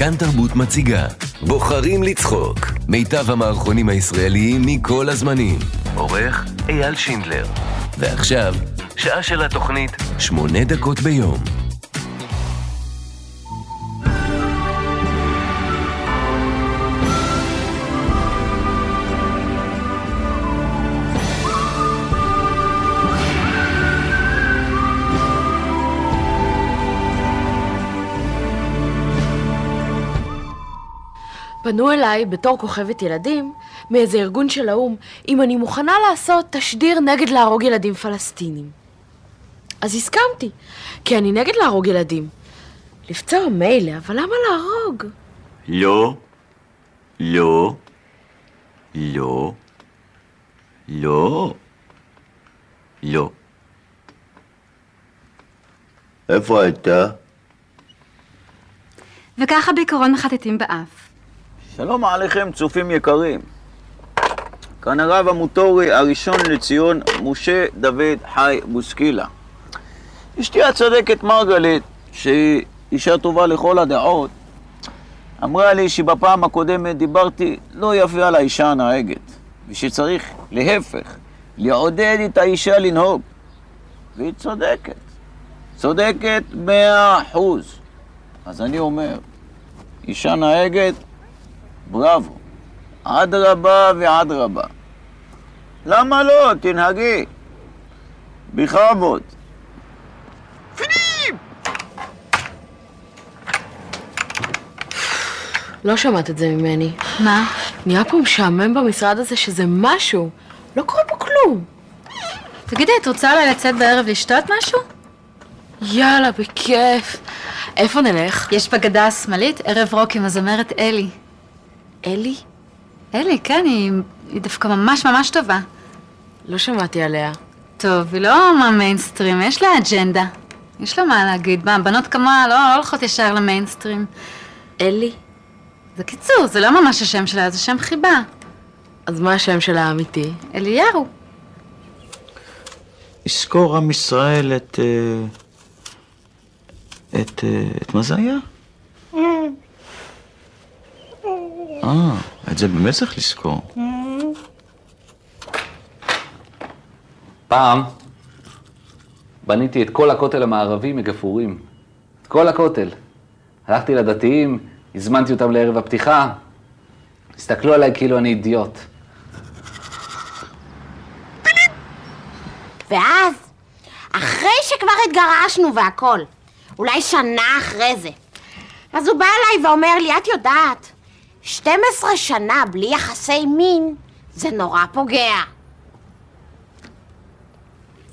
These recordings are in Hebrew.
כאן תרבות מציגה. בוחרים לצחוק. מיטב המערכונים הישראליים מכל הזמנים. עורך אייל שינדלר. ועכשיו, שעה של התוכנית שמונה דקות ביום פנו אליי בתור כוכבת ילדים מאיזה ארגון של האו"ם אם אני מוכנה לעשות תשדיר נגד להרוג ילדים פלסטינים. אז הסכמתי, כי אני נגד להרוג ילדים. לפצוע מילא, אבל למה להרוג? לא, לא, לא, לא, לא. איפה הייתה? וככה בעיקרון מחטטים באף. שלום עליכם, צופים יקרים. כאן הרב המוטורי הראשון לציון, משה דוד חי בוסקילה. אשתי הצדקת מרגלית, שהיא אישה טובה לכל הדעות, אמרה לי שבפעם הקודמת דיברתי לא יפה על האישה הנהגת, ושצריך, להפך, לעודד את האישה לנהוג. והיא צודקת. צודקת מאה אחוז. אז אני אומר, אישה נהגת, בראבו. אדרבה ואדרבה. למה לא? תנהגי. בכבוד. לא שמעת את זה ממני. מה? נהיה פה משעמם במשרד הזה שזה משהו. לא קורה פה כלום. תגידי, את רוצה אולי לצאת בערב לשתות משהו? יאללה, בכיף. איפה נלך? יש בגדה השמאלית ערב רוק עם הזמרת אלי. אלי? אלי, כן, היא, היא דווקא ממש ממש טובה. לא שמעתי עליה. טוב, היא לא מהמיינסטרים, יש לה אג'נדה. יש לה מה להגיד. מה, בנות כמוה לא, לא הולכות ישר למיינסטרים. אלי? זה קיצור, זה לא ממש השם שלה, זה שם חיבה. אז מה השם שלה האמיתי? אליהו. יזכור עם ישראל את... אה, את... אה, את מה זה היה? אה, את זה באמת צריך לזכור. פעם בניתי את כל הכותל המערבי מגפרורים. את כל הכותל. הלכתי לדתיים, הזמנתי אותם לערב הפתיחה, הסתכלו עליי כאילו אני אידיוט. ואז, אחרי שכבר התגרשנו והכל, אולי שנה אחרי זה, אז הוא בא אליי ואומר לי, את יודעת, 12 שנה בלי יחסי מין זה נורא פוגע.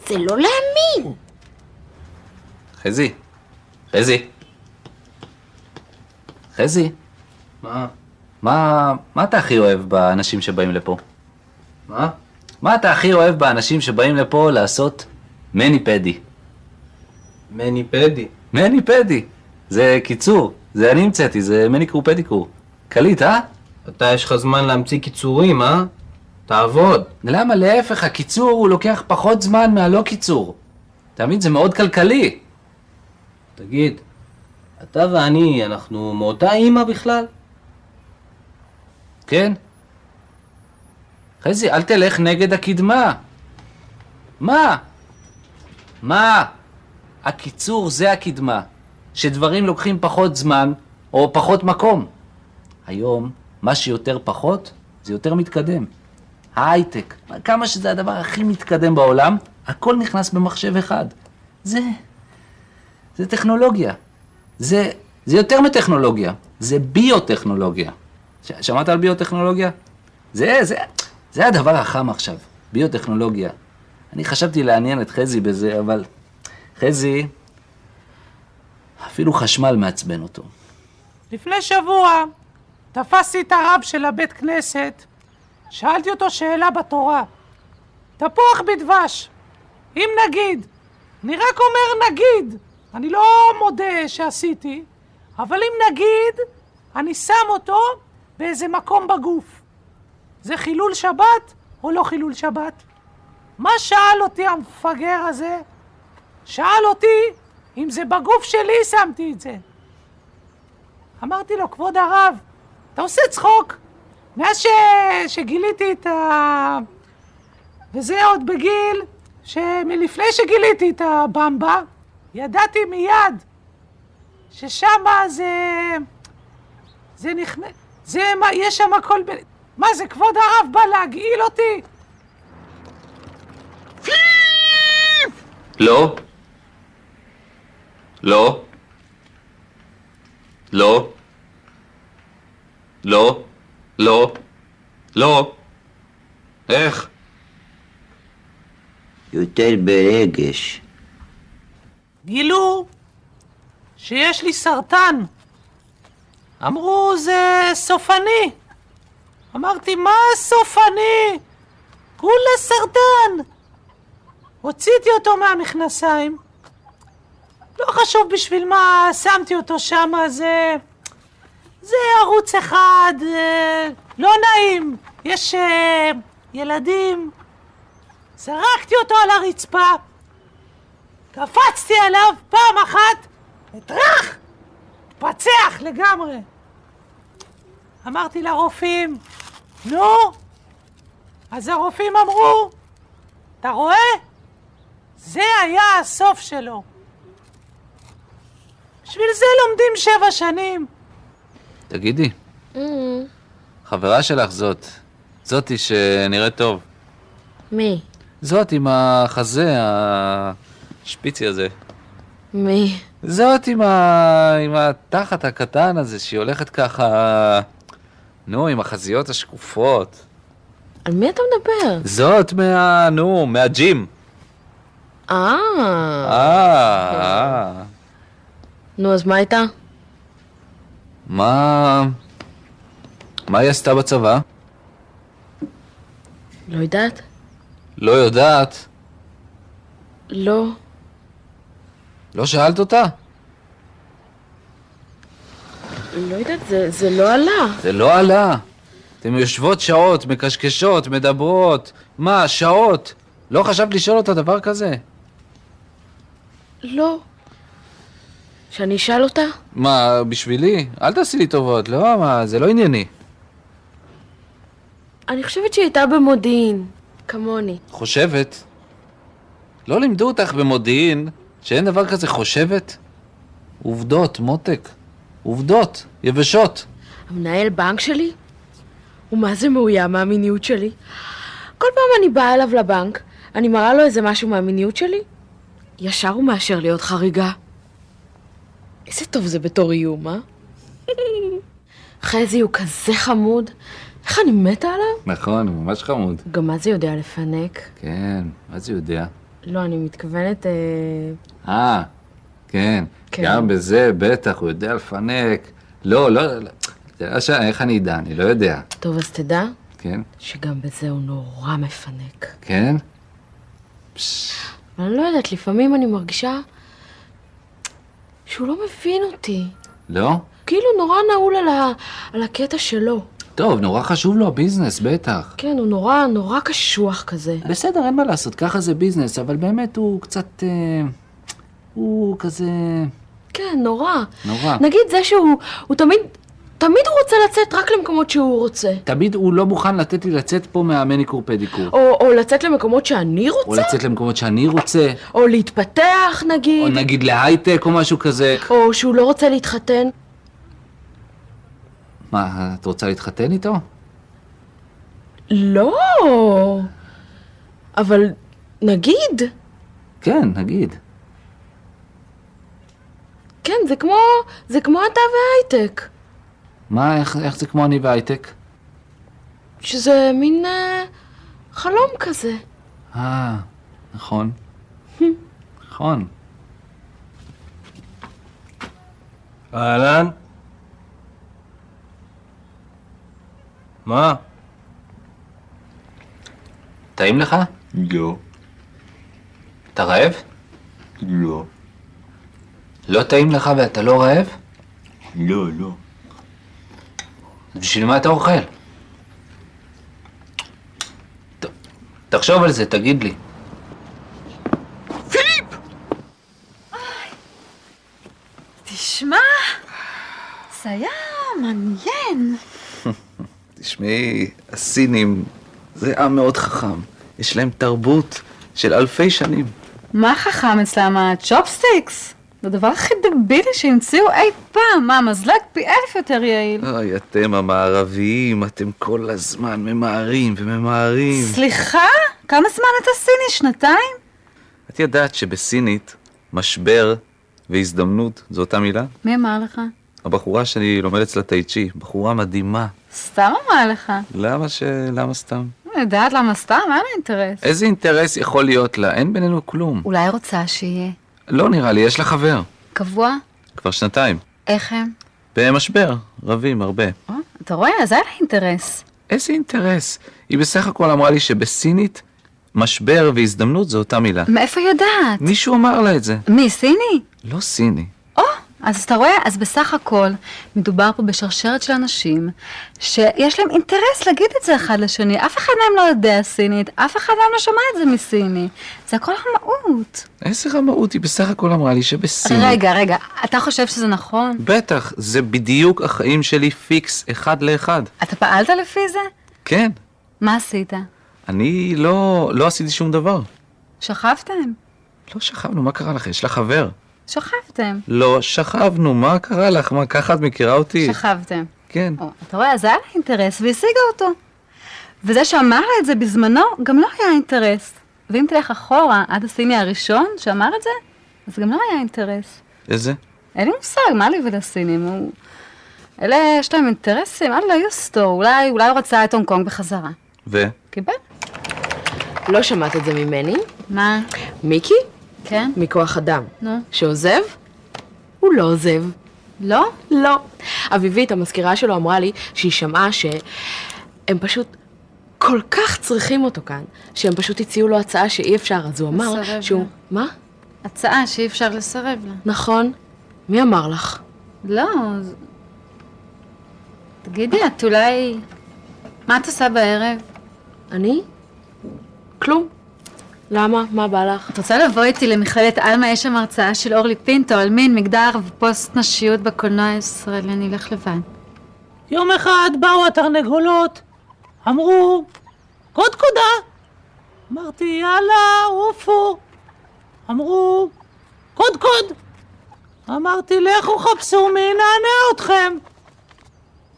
זה לא להאמין. חזי, חזי. חזי, מה? מה, מה אתה הכי אוהב באנשים שבאים לפה? מה? מה אתה הכי אוהב באנשים שבאים לפה לעשות מני פדי? מני פדי. מני פדי. זה קיצור, זה אני המצאתי, זה מניקור פדיקור. קליט, אה? אתה יש לך זמן להמציא קיצורים, אה? תעבוד. למה? להפך, הקיצור הוא לוקח פחות זמן מהלא קיצור. אתה מבין? זה מאוד כלכלי. תגיד, אתה ואני, אנחנו מאותה אימא בכלל? כן? חזי, אל תלך נגד הקדמה. מה? מה? הקיצור זה הקדמה. שדברים לוקחים פחות זמן או פחות מקום. היום, מה שיותר פחות, זה יותר מתקדם. ההייטק, כמה שזה הדבר הכי מתקדם בעולם, הכל נכנס במחשב אחד. זה... זה טכנולוגיה. זה, זה יותר מטכנולוגיה, זה ביוטכנולוגיה. ש, שמעת על ביוטכנולוגיה? זה, זה, זה הדבר החם עכשיו, ביוטכנולוגיה. אני חשבתי לעניין את חזי בזה, אבל חזי, אפילו חשמל מעצבן אותו. לפני שבוע תפסתי את הרב של הבית כנסת, שאלתי אותו שאלה בתורה. תפוח בדבש, אם נגיד, אני רק אומר נגיד, אני לא מודה שעשיתי, אבל אם נגיד, אני שם אותו באיזה מקום בגוף. זה חילול שבת או לא חילול שבת? מה שאל אותי המפגר הזה? שאל אותי אם זה בגוף שלי שמתי את זה. אמרתי לו, כבוד הרב, אתה עושה צחוק. מאז ש... שגיליתי את ה... וזה עוד בגיל שמלפני שגיליתי את הבמבה, ידעתי מיד ששמה זה... זה נכנס... זה מה... יש שם הכל ב... מה זה, כבוד הרב בא להגעיל אותי? לא. לא. לא. לא. לא. לא. איך? יותר ברגש. גילו שיש לי סרטן. אמרו זה סופני. אמרתי, מה סופני? כולה סרטן. הוצאתי אותו מהמכנסיים. לא חשוב בשביל מה שמתי אותו שם, זה... זה ערוץ אחד, אה, לא נעים. יש אה, ילדים. זרקתי אותו על הרצפה, קפצתי עליו פעם אחת, וטראח! התפצח לגמרי. אמרתי לרופאים, נו? אז הרופאים אמרו, אתה רואה? זה היה הסוף שלו. בשביל זה לומדים שבע שנים. תגידי, חברה שלך זאת, זאתי שנראית טוב. מי? זאת עם החזה השפיצי הזה. מי? זאת עם, ה... עם התחת הקטן הזה, שהיא הולכת ככה... נו, עם החזיות השקופות. על מי אתה מדבר? זאת מה... נו, מהג'ים. אה. אה, אה. נו, אז מה הייתה? מה... מה היא עשתה בצבא? לא יודעת. לא יודעת. לא. לא שאלת אותה? לא יודעת, זה, זה לא עלה. זה לא עלה. אתן יושבות שעות, מקשקשות, מדברות. מה, שעות? לא חשבת לשאול אותה דבר כזה? לא. שאני אשאל אותה? מה, בשבילי? אל תעשי לי טובות, לא, מה, זה לא ענייני. אני חושבת שהיא הייתה במודיעין, כמוני. חושבת? לא לימדו אותך במודיעין שאין דבר כזה חושבת? עובדות, מותק. עובדות, יבשות. המנהל בנק שלי? הוא מה זה מאוים מהמיניות שלי? כל פעם אני באה אליו לבנק, אני מראה לו איזה משהו מהמיניות שלי, ישר הוא מאשר להיות חריגה. איזה טוב זה בתור איום, אה? חזי הוא כזה חמוד, איך אני מתה עליו? נכון, הוא ממש חמוד. גם מה זה יודע לפנק? כן, מה זה יודע? לא, אני מתכוונת... אה... אה, כן. כן. גם בזה, בטח, הוא יודע לפנק. לא, לא, לא. לא ש... איך אני אדע? אני לא יודע. טוב, אז תדע כן? שגם בזה הוא נורא מפנק. כן? אבל אני לא יודעת, לפעמים אני מרגישה שהוא לא מבין אותי. לא? כאילו נורא נעול על, ה... על הקטע שלו. טוב, נורא חשוב לו הביזנס, בטח. כן, הוא נורא, נורא קשוח כזה. בסדר, אין מה לעשות, ככה זה ביזנס, אבל באמת הוא קצת... אה, הוא כזה... כן, נורא. נורא. נגיד זה שהוא הוא תמיד, תמיד הוא רוצה לצאת רק למקומות שהוא רוצה. תמיד הוא לא מוכן לתת לי לצאת פה מהמניקור פדיקור. או, או לצאת למקומות שאני או רוצה, לצאת למקומות שאני רוצה, או להתפתח או נגיד, נגיד להייטק או משהו כזה. או שהוא לא רוצה להתחתן. מה, את רוצה להתחתן איתו? לא, אבל נגיד, כן, נגיד. כן, זה כמו, זה כמו אתה והייטק. מה, איך, איך זה כמו אני והייטק? שזה מין אה, חלום כזה. אה, נכון. נכון. אהלן? מה? טעים לך? לא, אתה רעב? לא, לא טעים לך ואתה לא רעב? לא, לא. אז בשביל מה אתה אוכל? ת- תחשוב על זה, תגיד לי. תשמע, זה היה מעניין. תשמעי, הסינים זה עם מאוד חכם. יש להם תרבות של אלפי שנים. מה חכם אצלם? הצ'ופסטיקס? הדבר הכי דבילי שהמציאו אי פעם. מה, מזלג פי אלף יותר יעיל. אוי, אתם המערביים, אתם כל הזמן ממהרים וממהרים. סליחה? כמה זמן אתה סיני? שנתיים? את ידעת שבסינית משבר והזדמנות זו אותה מילה? מי אמר לך? הבחורה שאני לומד אצלה טאי בחורה מדהימה. סתם אמרה לך. למה ש... למה סתם? אני יודעת למה סתם? אין לה אינטרס. איזה אינטרס יכול להיות לה? אין בינינו כלום. אולי רוצה שיהיה. לא נראה לי, יש לה חבר. קבוע? כבר שנתיים. איך הם? במשבר, רבים הרבה. אה, אתה רואה? אז היה לה אינטרס. איזה אינטרס? היא בסך הכל אמרה לי שבסינית משבר והזדמנות זו אותה מילה. מאיפה יודעת? מישהו אמר לה את זה. מי, סיני? לא סיני. אז אתה רואה? אז בסך הכל מדובר פה בשרשרת של אנשים שיש להם אינטרס להגיד את זה אחד לשני. אף אחד מהם לא יודע סינית, אף אחד מהם לא שמע את זה מסיני. זה הכל המהות. איזה רמאות, היא בסך הכל אמרה לי שבסינית... רגע, רגע, אתה חושב שזה נכון? בטח, זה בדיוק החיים שלי פיקס, אחד לאחד. אתה פעלת לפי זה? כן. מה עשית? אני לא, לא עשיתי שום דבר. שכבתם? לא שכבנו, מה קרה לך? יש לך חבר. שכבתם. לא שכבנו, מה קרה לך? מה, ככה את מכירה אותי? שכבתם. כן. או, אתה רואה, אז היה לה אינטרס והשיגה אותו. וזה שאמר לה את זה בזמנו, גם לא היה אינטרס. ואם תלך אחורה, עד הסיני הראשון שאמר את זה, אז גם לא היה אינטרס. איזה? אין לי מושג, מה לי ולסינים? הוא... אלה, יש להם אינטרסים, אללה יוסטו, אולי, אולי הוא רצה את הונג קונג בחזרה. ו? קיבל? לא שמעת את זה ממני? מה? מיקי? כן? מכוח אדם. נו. שעוזב? הוא לא עוזב. לא? לא. אביבית, המזכירה שלו, אמרה לי שהיא שמעה שהם פשוט כל כך צריכים אותו כאן, שהם פשוט הציעו לו הצעה שאי אפשר, אז הוא אמר לסרב שהוא... לה. מה? הצעה שאי אפשר לסרב לה. נכון. מי אמר לך? לא, אז... תגידי, את אולי... מה את עושה בערב? אני? כלום. למה? מה בא לך? את רוצה לבוא איתי למכללת עלמה, יש שם הרצאה של אורלי פינטו על מין, מגדר ופוסט נשיות בקולנוע הישראלי, אני אלך לבד. יום אחד באו התרנגולות, אמרו, קודקודה. אמרתי, יאללה, עופו. אמרו, קודקוד. אמרתי, לכו חפשו מי יענה אתכם.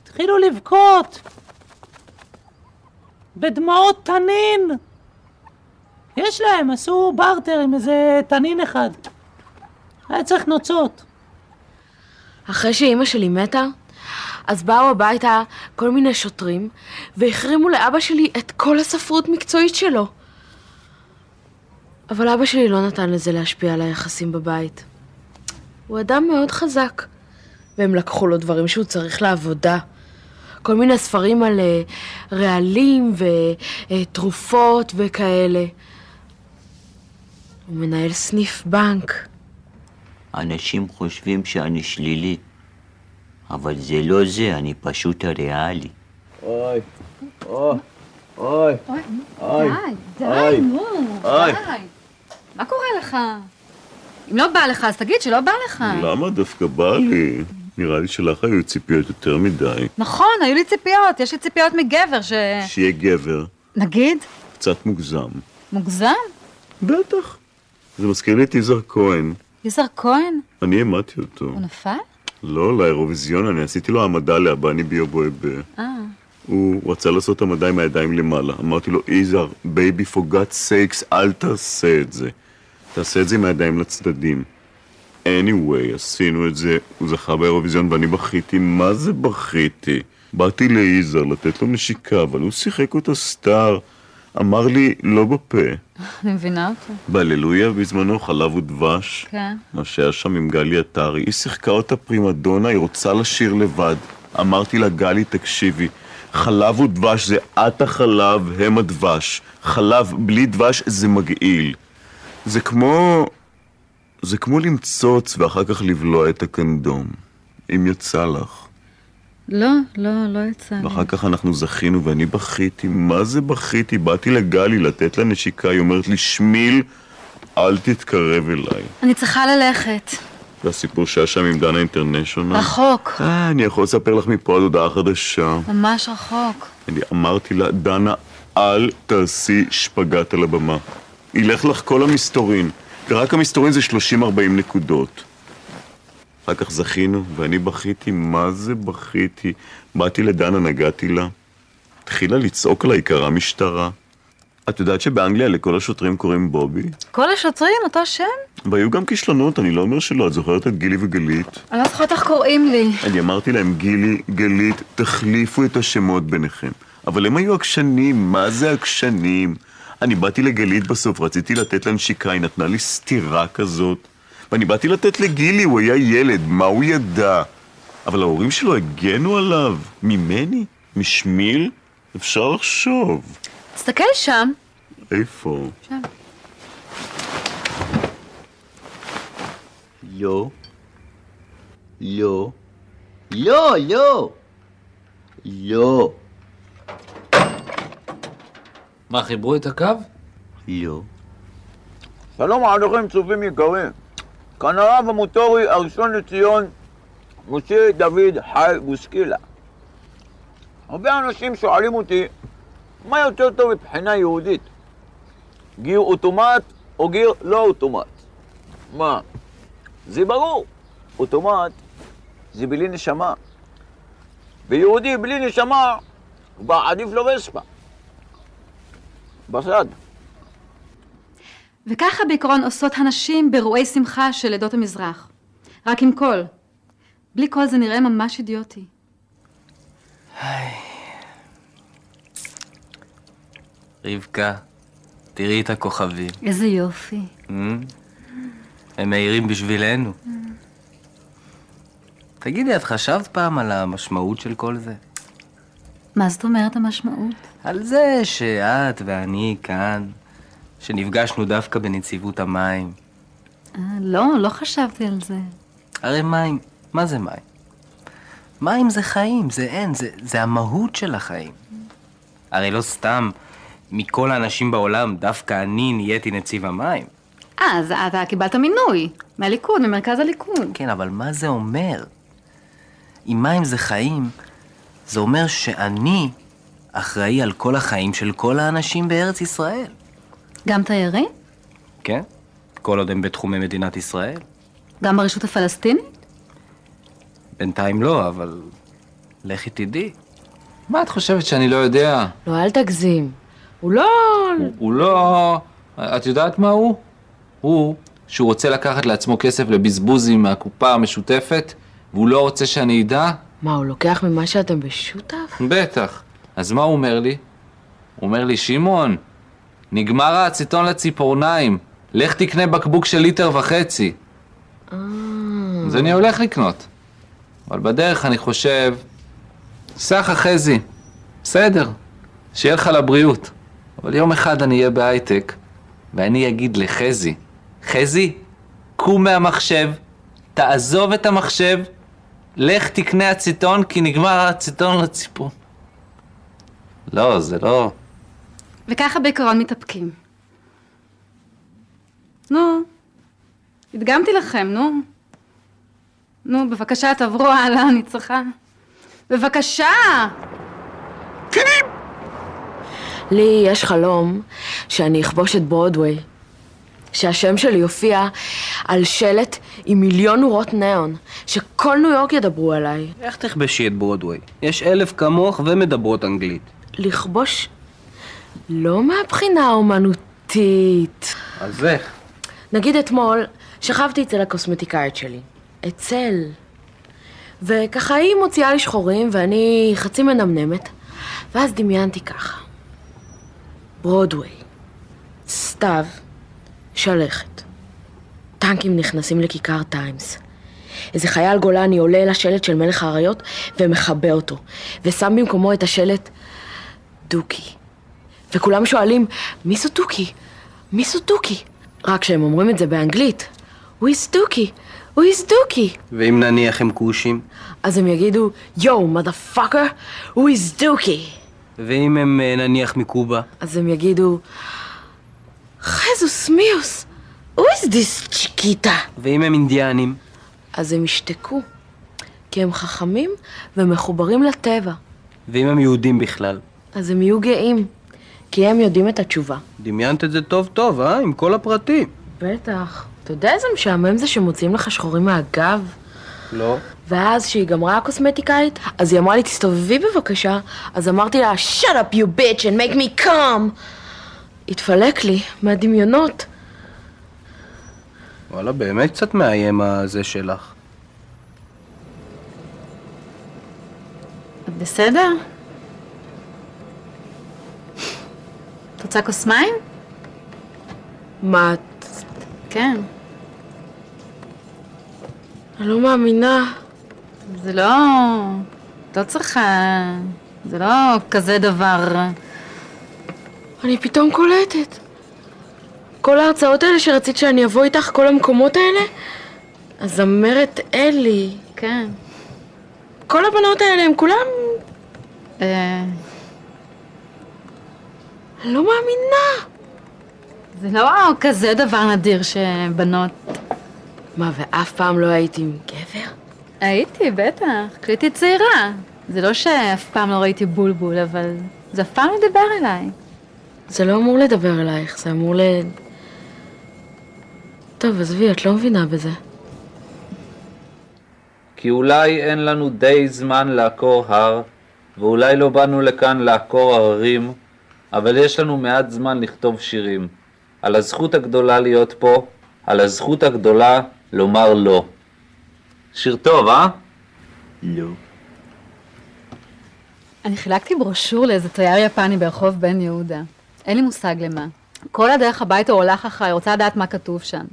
התחילו לבכות. בדמעות תנין. יש להם, עשו בארטר עם איזה תנין אחד. היה צריך נוצות. אחרי שאימא שלי מתה, אז באו הביתה כל מיני שוטרים והחרימו לאבא שלי את כל הספרות מקצועית שלו. אבל אבא שלי לא נתן לזה להשפיע על היחסים בבית. הוא אדם מאוד חזק, והם לקחו לו דברים שהוא צריך לעבודה. כל מיני ספרים על אה, רעלים ותרופות וכאלה. הוא מנהל סניף בנק. אנשים חושבים שאני שלילי, אבל זה לא זה, אני פשוט הריאלי. אוי, אוי, אוי, אוי, די, אוי, די, נו. די. מה קורה לך? אם לא בא לך, אז תגיד שלא בא לך. למה דווקא בא לי? נראה לי שלך היו ציפיות יותר מדי. נכון, היו לי ציפיות, יש לי ציפיות מגבר ש... שיהיה גבר, נגיד, קצת מוגזם. מוגזם? בטח. זה מזכיר לי את יזהר כהן. יזהר כהן? אני העמדתי אותו. הוא נפל? לא, לאירוויזיון, אני עשיתי לו העמדה לאבניבי אובוהב. אה. הוא רצה לעשות העמדה עם הידיים למעלה. אמרתי לו, יזהר, baby, for God's sakes, אל תעשה את זה. תעשה את זה עם הידיים לצדדים. anyway, עשינו את זה, הוא זכה באירוויזיון ואני בכיתי, מה זה בכיתי? באתי ליזהר לתת לו נשיקה, אבל הוא שיחק אותה סטאר. אמר לי, לא בפה. אני מבינה אותו. בהללויה בזמנו חלב ודבש. כן. מה שהיה שם עם גלי עטרי. היא שיחקה אותה פרימדונה, היא רוצה לשיר לבד. אמרתי לה, גלי, תקשיבי, חלב ודבש זה את החלב, הם הדבש. חלב בלי דבש זה מגעיל. זה כמו... זה כמו למצוץ ואחר כך לבלוע את הקנדום. אם יצא לך. לא, לא, לא יצא לי. ואחר כך אנחנו זכינו ואני בכיתי, מה זה בכיתי? באתי לגלי לתת לה נשיקה, היא אומרת לי, שמיל, אל תתקרב אליי. אני צריכה ללכת. והסיפור שהיה שם עם דנה אינטרנשיונל. רחוק, אה, אני יכול לספר לך מפה עד הודעה חדשה. ממש רחוק. אני אמרתי לה, דנה, אל תעשי שפגאט על הבמה. ילך לך כל המסתורין. ורק המסתורין זה 30-40 נקודות. אחר כך זכינו, ואני בכיתי, מה זה בכיתי? באתי לדנה, נגעתי לה. התחילה לצעוק עליי, קרא משטרה. את יודעת שבאנגליה לכל השוטרים קוראים בובי? כל השוטרים אותו שם? והיו גם כישלונות, אני לא אומר שלא, את זוכרת את גילי וגלית? אני לא זוכרת איך קוראים לי. אני אמרתי להם, גילי, גלית, תחליפו את השמות ביניכם. אבל הם היו עקשנים, מה זה עקשנים? אני באתי לגלית בסוף, רציתי לתת לה נשיקה, היא נתנה לי סטירה כזאת. ואני באתי לתת לגילי, הוא היה ילד, מה הוא ידע? אבל ההורים שלו הגנו עליו. ממני? משמיל? אפשר לחשוב. תסתכל שם. איפה? שם. לא. לא. לא, לא. לא. מה, חיברו את הקו? לא. שלום עליכם צופים יקרים. כאן הרב המוטורי הראשון לציון, משה דוד חי בוסקילה. הרבה אנשים שואלים אותי, מה יותר טוב מבחינה יהודית? גיר אוטומט או גיר לא אוטומט? מה? זה ברור, אוטומט זה בלי נשמה. ויהודי בלי נשמה, בא עדיף לו וספה. בסד. וככה בעיקרון עושות הנשים באירועי שמחה של עדות המזרח. רק עם קול. בלי קול זה נראה ממש אידיוטי. רבקה, תראי את הכוכבים. איזה יופי. Mm? הם מאירים בשבילנו. תגידי, את חשבת פעם על המשמעות של כל זה? מה זאת אומרת המשמעות? על זה שאת ואני כאן, שנפגשנו דווקא בנציבות המים. אה, לא, לא חשבתי על זה. הרי מים, מה זה מים? מים זה חיים, זה אין, זה, זה המהות של החיים. הרי לא סתם מכל האנשים בעולם, דווקא אני נהייתי נציב המים. אה, אז אתה קיבלת מינוי. מהליכוד, ממרכז הליכוד. כן, אבל מה זה אומר? אם מים זה חיים, זה אומר שאני אחראי על כל החיים של כל האנשים בארץ ישראל. גם תיירים? כן? כל עוד הם בתחומי מדינת ישראל. גם ברשות הפלסטינית? בינתיים לא, אבל לכי תדעי. מה את חושבת שאני לא יודע? לא, אל תגזים. הוא לא... הוא לא... את יודעת מה הוא? הוא, שהוא רוצה לקחת לעצמו כסף לבזבוזים מהקופה המשותפת, והוא לא רוצה שאני אדע? מה, הוא לוקח ממה שאתם בשותף? בטח. אז מה הוא אומר לי? הוא אומר לי, שמעון, נגמר האצטון לציפורניים, לך תקנה בקבוק של ליטר וחצי. אז אני הולך לקנות. אבל בדרך אני חושב, סחה חזי, בסדר, שיהיה לך לבריאות. אבל יום אחד אני אהיה בהייטק, ואני אגיד לחזי, חזי, קום מהמחשב, תעזוב את המחשב, לך תקנה אצטון, כי נגמר האצטון לציפור. לא, זה לא... וככה בעיקרון מתאפקים. נו, הדגמתי לכם, נו. נו, בבקשה, תעברו הלאה, אני צריכה. בבקשה! לי יש חלום שאני אכבוש את ברודוויי. שהשם שלי יופיע על שלט עם מיליון נורות ניאון, שכל ניו יורק ידברו עליי. איך תכבשי את ברודוויי? יש אלף כמוך ומדברות אנגלית. לכבוש לא מהבחינה האומנותית. אז איך? נגיד אתמול שכבתי אצל הקוסמטיקאית שלי. אצל. וככה היא מוציאה לי שחורים ואני חצי מנמנמת, ואז דמיינתי ככה. ברודוויי, סתיו, שלכת. טנקים נכנסים לכיכר טיימס. איזה חייל גולני עולה אל השלט של מלך האריות ומכבה אותו, ושם במקומו את השלט דוקי. וכולם שואלים, מי זו דוקי? מי זו דוקי? רק שהם אומרים את זה באנגלית. Who is דוקי? Who is דוקי? ואם נניח הם כושים? אז הם יגידו, יואו, מודפאקר, who is דוקי? ואם הם אה, נניח מקובה? אז הם יגידו, חזוס מיוס, who is this צ'יקיטה? ואם הם אינדיאנים? אז הם ישתקו. כי הם חכמים ומחוברים לטבע. ואם הם יהודים בכלל? אז הם יהיו גאים. כי הם יודעים את התשובה. דמיינת את זה טוב טוב, אה? עם כל הפרטים. בטח. אתה יודע איזה משעמם זה שמוציאים לך שחורים מהגב? לא. ואז כשהיא גמרה הקוסמטיקאית, אז היא אמרה לי, תסתובבי בבקשה. אז אמרתי לה, shut up you bitch and make me come. התפלק לי מהדמיונות. וואלה, באמת קצת מאיים הזה שלך. את בסדר? את רוצה כוס מים? מה את... כן. אני לא מאמינה. זה לא... לא צריכה... זה לא כזה דבר... אני פתאום קולטת. כל ההרצאות האלה שרצית שאני אבוא איתך, כל המקומות האלה, הזמרת אלי. כן. כל הבנות האלה, הם כולם... אה, אני לא מאמינה. זה לא כזה דבר נדיר שבנות... מה, ואף פעם לא הייתי עם גבר? הייתי, בטח. כשהייתי צעירה. זה לא שאף פעם לא ראיתי בולבול, אבל זה אף פעם לא דיבר אליי. זה לא אמור לדבר אלייך, זה אמור ל... טוב, עזבי, את לא מבינה בזה. כי אולי אין לנו די זמן לעקור הר, ואולי לא באנו לכאן לעקור הררים, אבל יש לנו מעט זמן לכתוב שירים. על הזכות הגדולה להיות פה, על הזכות הגדולה לומר לא. שיר טוב, אה? לא. אני חילקתי ברושור לאיזה תייר יפני ברחוב בן יהודה. אין לי מושג למה. כל הדרך הביתה הוא הולך אחריי, רוצה לדעת מה כתוב שם.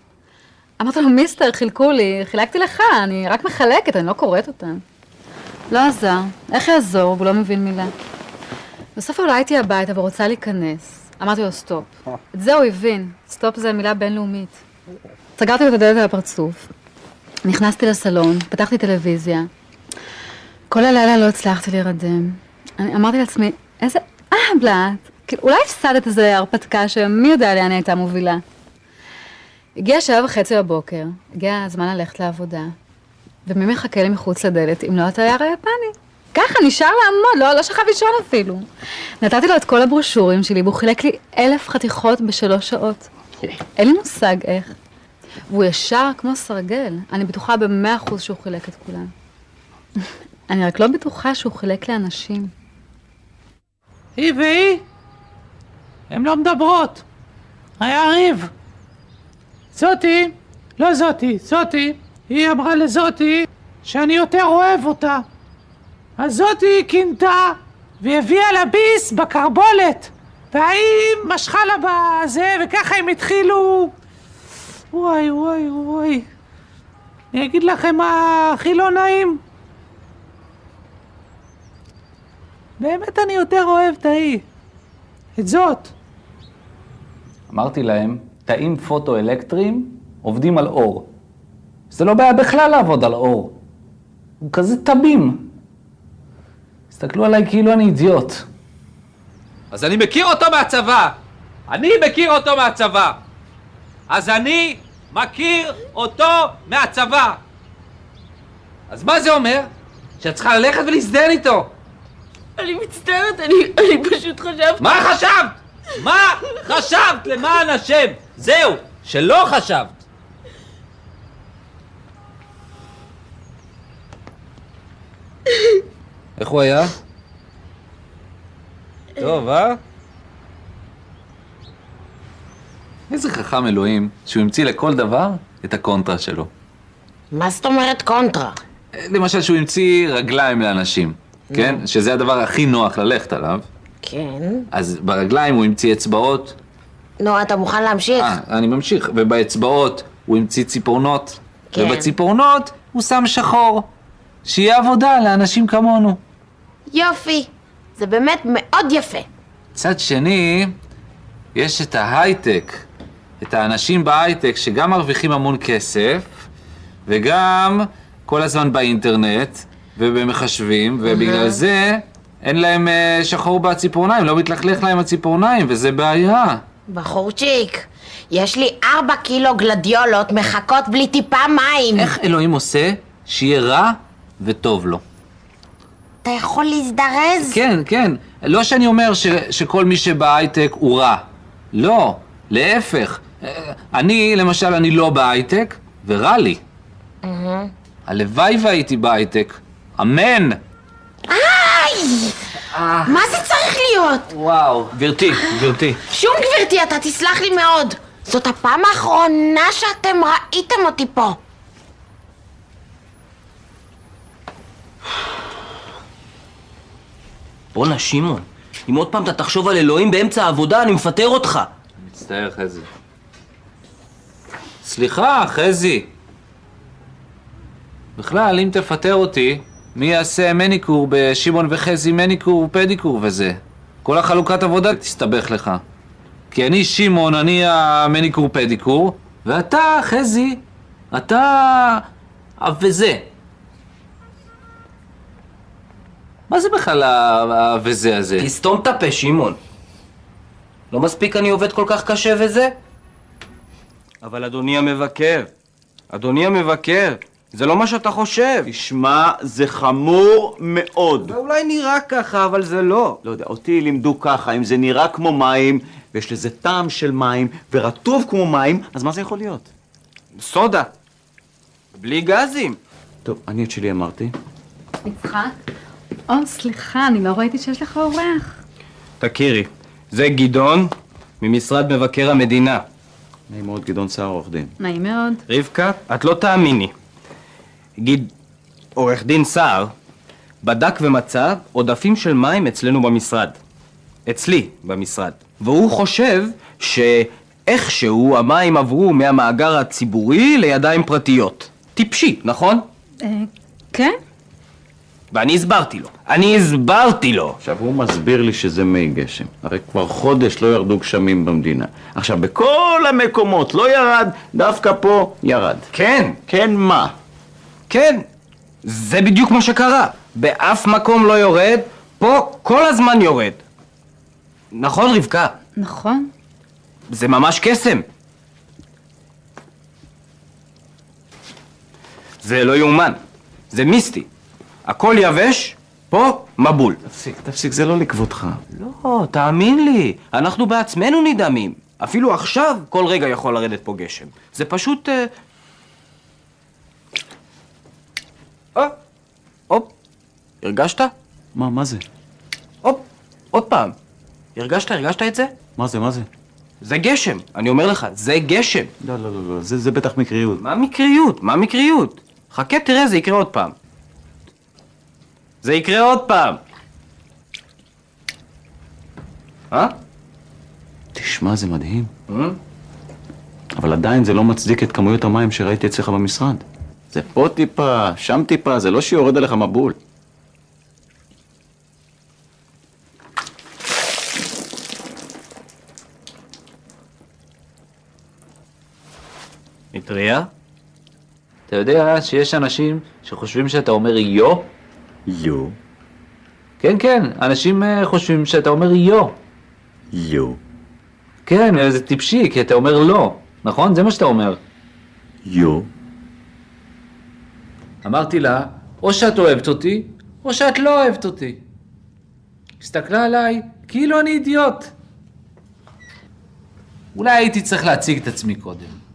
אמרתי לו, mister, חילקו לי, חילקתי לך, אני רק מחלקת, אני לא קוראת אותם. לא עזר, איך יעזור? הוא לא מבין מילה. בסוף עליתי הביתה ורוצה להיכנס. אמרתי לו, stop. את זה הוא הבין, סטופ זה מילה בינלאומית. סגרתי לו את הדלת על הפרצוף. נכנסתי לסלון, פתחתי טלוויזיה. כל הלילה לא הצלחתי להירדם. אני אמרתי לעצמי, איזה אהבלת. כאילו, אולי הפסדת איזה הרפתקה שמי יודע לאן הייתה מובילה. הגיע שעה וחצי בבוקר, הגיע הזמן ללכת לעבודה, ומי מחכה לי מחוץ לדלת אם לא התייר היפני? ככה, נשאר לעמוד, לא, לא שכב לישון אפילו. נתתי לו את כל הברושורים שלי, והוא חילק לי אלף חתיכות בשלוש שעות. אין לי מושג איך. והוא ישר כמו סרגל, אני בטוחה במאה אחוז שהוא חילק את כולם. אני רק לא בטוחה שהוא חילק לאנשים. היא והיא, הן לא מדברות. היה ריב. זאתי, לא זאתי, זאתי, היא אמרה לזאתי שאני יותר אוהב אותה. אז זאתי קינתה והביאה לה ביס בקרבולת. והיא משכה לה בזה, וככה הם התחילו... וואי, וואי, וואי. אני אגיד לכם מה הכי לא נעים? באמת אני יותר אוהב את ההיא. את זאת. אמרתי להם, תאים פוטו-אלקטריים עובדים על אור. זה לא בעיה בכלל לעבוד על אור. הוא כזה תמים. הסתכלו עליי כאילו אני אידיוט. אז אני מכיר אותו מהצבא! אני מכיר אותו מהצבא! אז אני מכיר אותו מהצבא! אז מה זה אומר? שאת צריכה ללכת ולהזדהן איתו! אני מצטערת, אני, אני פשוט חשבתי... מה חשבת? מה חשבת למען השם? זהו, שלא חשבת. איך הוא היה? טוב, אה? איזה חכם אלוהים, שהוא המציא לכל דבר את הקונטרה שלו. מה זאת אומרת קונטרה? למשל שהוא המציא רגליים לאנשים, כן? שזה הדבר הכי נוח ללכת עליו. כן. אז ברגליים הוא המציא אצבעות. נו, אתה מוכן להמשיך? אה, אני ממשיך. ובאצבעות הוא המציא ציפורנות. כן. ובציפורנות הוא שם שחור. שיהיה עבודה לאנשים כמונו. יופי. זה באמת מאוד יפה. מצד שני, יש את ההייטק. את האנשים בהייטק שגם מרוויחים המון כסף, וגם כל הזמן באינטרנט, ובמחשבים, ובגלל זה אין להם אה, שחור בציפורניים, לא מתלכלך להם הציפורניים, וזה בעיה. בחורצ'יק, יש לי ארבע קילו גלדיולות מחכות בלי טיפה מים. איך אלוהים עושה שיהיה רע וטוב לו? אתה יכול להזדרז? כן, כן. לא שאני אומר ש, שכל מי שבהייטק הוא רע. לא, להפך. אה, אני, למשל, אני לא בהייטק, ורע לי. הלוואי והייתי בהייטק. אמן! איי! מה זה צריך להיות? וואו. גברתי, גברתי. שום גברתי, אתה תסלח לי מאוד. זאת הפעם האחרונה שאתם ראיתם אותי פה. בואנה, שמעון, אם עוד פעם אתה תחשוב על אלוהים באמצע העבודה, אני מפטר אותך. מצטער, חזי. סליחה, חזי. בכלל, אם תפטר אותי, מי יעשה מניקור בשמעון וחזי מניקור פדיקור וזה? כל החלוקת עבודה תסתבך לך. כי אני שמעון, אני המניקור פדיקור, ואתה, חזי, אתה... וזה. מה זה בכלל ה- ה"וזה" הזה? תסתום את הפה, שמעון. לא מספיק אני עובד כל כך קשה וזה? אבל אדוני המבקר, אדוני המבקר, זה לא מה שאתה חושב. תשמע, זה חמור מאוד. זה אולי נראה ככה, אבל זה לא. לא יודע, אותי לימדו ככה, אם זה נראה כמו מים, ויש לזה טעם של מים, ורטוב כמו מים, אז מה זה יכול להיות? סודה. בלי גזים. טוב, אני את שלי אמרתי. יצחק? או, סליחה, אני לא ראיתי שיש לך אורח. תכירי, זה גדעון ממשרד מבקר המדינה. נעים מאוד, גדעון סער, עורך דין. נעים מאוד. רבקה, את לא תאמיני. גיד, עורך דין סער בדק ומצא עודפים של מים אצלנו במשרד. אצלי במשרד. והוא חושב שאיכשהו המים עברו מהמאגר הציבורי לידיים פרטיות. טיפשי, נכון? אה, כן? ואני הסברתי לו. אני הסברתי לו! עכשיו, הוא מסביר לי שזה מי גשם. הרי כבר חודש לא ירדו גשמים במדינה. עכשיו, בכל המקומות לא ירד, דווקא פה ירד. כן, כן מה? כן. זה בדיוק מה שקרה. באף מקום לא יורד, פה כל הזמן יורד. נכון, רבקה? נכון. זה ממש קסם. זה לא יאומן. זה מיסטי. הכל יבש, פה מבול. תפסיק, תפסיק, זה לא לכבודך. לא, תאמין לי, אנחנו בעצמנו נדהמים. אפילו עכשיו כל רגע יכול לרדת פה גשם. זה פשוט... אה... אה, הופ, הרגשת? מה, מה זה? הופ, עוד פעם. הרגשת, הרגשת את זה? מה זה, מה זה? זה גשם, אני אומר לך, זה גשם. לא, לא, לא, לא, זה, זה בטח מקריות. מה מקריות? מה מקריות? חכה, תראה, זה יקרה עוד פעם. זה יקרה עוד פעם. אה? תשמע, זה מדהים. אה? אבל עדיין זה לא מצדיק את כמויות המים שראיתי אצלך במשרד. זה פה טיפה, שם טיפה, זה לא שיורד עליך מבול. מטריה? אתה יודע שיש אנשים שחושבים שאתה אומר יו? יו, כן, כן, אנשים אה, חושבים שאתה אומר יו. יו, כן, אה, זה טיפשי, כי אתה אומר לא, נכון? זה מה שאתה אומר. יו. אמרתי לה, או שאת אוהבת אותי, או שאת לא אוהבת אותי. הסתכלה עליי, כאילו אני אידיוט. אולי הייתי צריך להציג את עצמי קודם.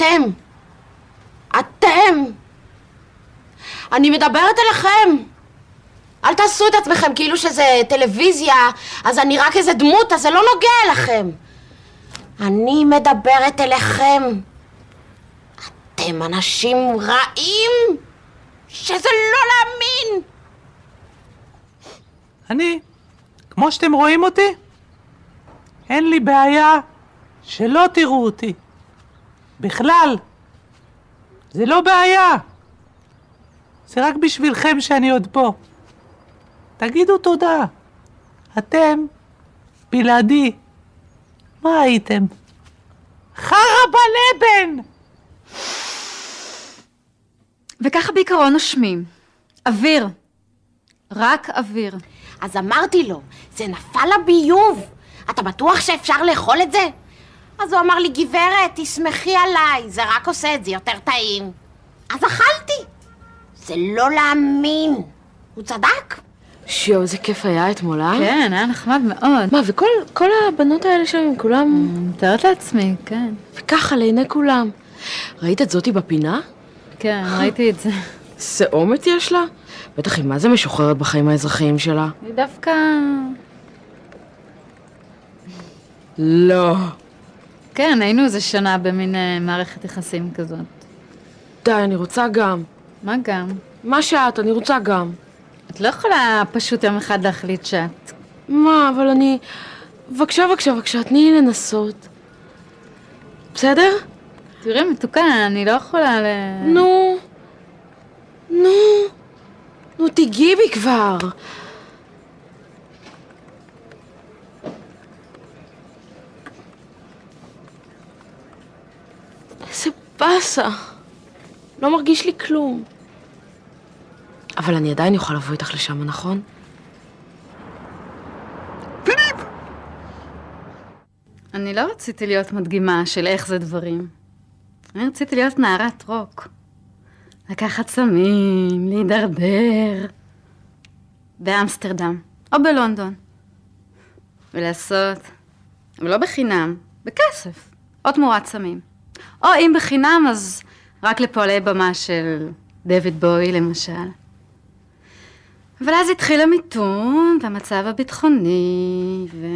אתם! אתם! אני מדברת אליכם! אל תעשו את עצמכם כאילו שזה טלוויזיה, אז אני רק איזה דמות, אז זה לא נוגע אליכם. אני מדברת אליכם. אתם אנשים רעים, שזה לא להאמין. אני, כמו שאתם רואים אותי, אין לי בעיה שלא תראו אותי. בכלל. זה לא בעיה. זה רק בשבילכם שאני עוד פה. תגידו תודה. אתם, בלעדי, מה הייתם? חרא בלבן! וככה בעיקרון נושמים. אוויר. רק אוויר. אז אמרתי לו, זה נפל לביוב. אתה בטוח שאפשר לאכול את זה? אז הוא אמר לי, גברת, תסמכי עליי, זה רק עושה את זה יותר טעים. אז אכלתי. זה לא להאמין. הוא צדק. שיו, איזה כיף היה אתמול, אה? כן, היה נחמד מאוד. מה, וכל כל הבנות האלה שם הם כולם... מתארת לעצמי, כן. וככה, לעיני כולם. ראית את זאתי בפינה? כן, ראיתי את זה. איזה אומץ יש לה? בטח היא מה זה משוחררת בחיים האזרחיים שלה. היא דווקא... לא. כן, היינו איזה שנה במין אה, מערכת יחסים כזאת. די, אני רוצה גם. מה גם? מה שאת, אני רוצה גם. את לא יכולה פשוט יום אחד להחליט שאת... מה, אבל אני... בבקשה, בבקשה, בבקשה, תני לי לנסות. בסדר? תראי, מתוקה, אני לא יכולה ל... נו. נו. נו, תיגעי בי כבר. איזה באסה. לא מרגיש לי כלום. אבל אני עדיין יכולה לבוא איתך לשם, נכון? אני לא רציתי להיות מדגימה של איך זה דברים. אני רציתי להיות נערת רוק. לקחת סמים, להידרדר. באמסטרדם, או בלונדון. ולעשות, אבל לא בחינם, בכסף, או תמורת סמים. או אם בחינם, אז רק לפועלי במה של דויד בוי, למשל. אבל אז התחיל המיתון, והמצב הביטחוני, ו...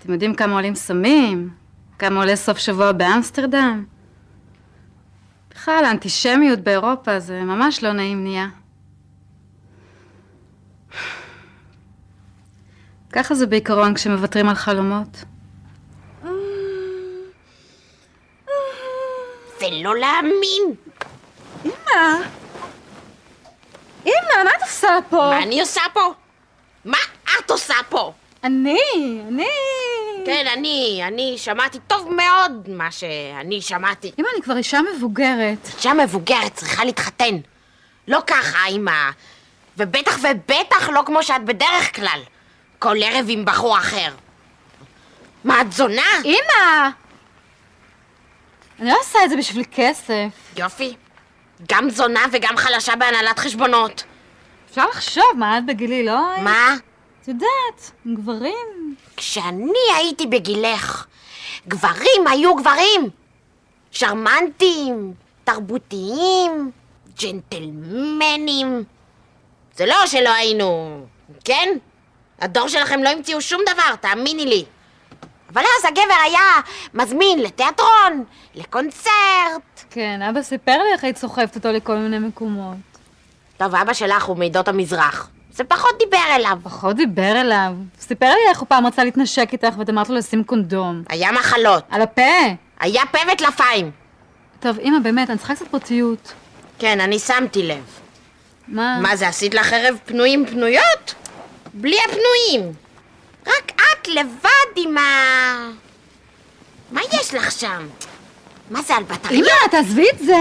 אתם יודעים כמה עולים סמים? כמה עולה סוף שבוע באמסטרדם? בכלל, האנטישמיות באירופה זה ממש לא נעים נהיה. ככה זה בעיקרון כשמוותרים על חלומות. זה לא להאמין. אמא! אמא, מה את עושה פה? מה אני עושה פה? מה את עושה פה? אני, אני... כן, אני, אני שמעתי טוב מאוד מה שאני שמעתי. אמא, אני כבר אישה מבוגרת. אישה מבוגרת צריכה להתחתן. לא ככה, אמא. ובטח ובטח לא כמו שאת בדרך כלל. כל ערב עם בחור אחר. מה, את זונה? אמא! אני לא עושה את זה בשביל כסף. יופי. גם זונה וגם חלשה בהנהלת חשבונות. אפשר לחשוב, מה את בגילי, לא? מה? את יודעת, גברים. כשאני הייתי בגילך, גברים היו גברים. שרמנטים, תרבותיים, ג'נטלמנים. זה לא שלא היינו, כן? הדור שלכם לא המציאו שום דבר, תאמיני לי. אבל אז הגבר היה מזמין לתיאטרון, לקונצרט. כן, אבא סיפר לי איך היית סוחבת אותו לכל מיני מקומות. טוב, אבא שלך הוא מעדות המזרח. זה פחות דיבר אליו. פחות דיבר אליו. סיפר לי איך הוא פעם רצה להתנשק איתך ואת אמרת לו לשים קונדום. היה מחלות. על הפה. היה פה וטלפיים. טוב, אמא, באמת, אני צריכה קצת פרטיות. כן, אני שמתי לב. מה? מה זה, עשית לך ערב פנויים פנויות? בלי הפנויים. רק את לבד עם ה... מה יש לך שם? מה זה, על בטריות? אמא, תעזבי את זה!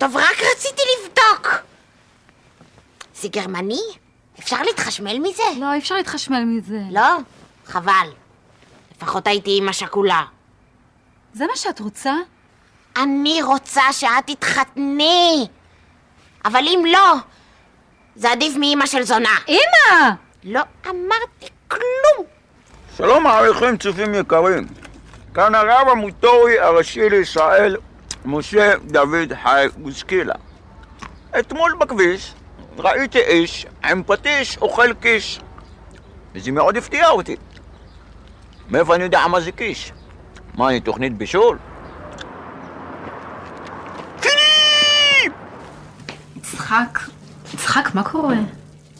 טוב, רק רציתי לבדוק. זה גרמני? אפשר להתחשמל מזה? לא, אי אפשר להתחשמל מזה. לא? חבל. לפחות הייתי אימא שכולה. זה מה שאת רוצה? אני רוצה שאת תתחתני. אבל אם לא, זה עדיף מאימא של זונה. אמא! לא אמרתי כלום. שלום מעריכים צופים יקרים. כאן הרב המוטורי הראשי לישראל, משה דוד חי בוסקילה. אתמול בכביש ראיתי איש עם פטיש אוכל קיש. וזה מאוד הפתיע אותי. מאיפה אני יודע מה זה קיש? מה, אני תוכנית בישול? יצחק, יצחק, מה קורה?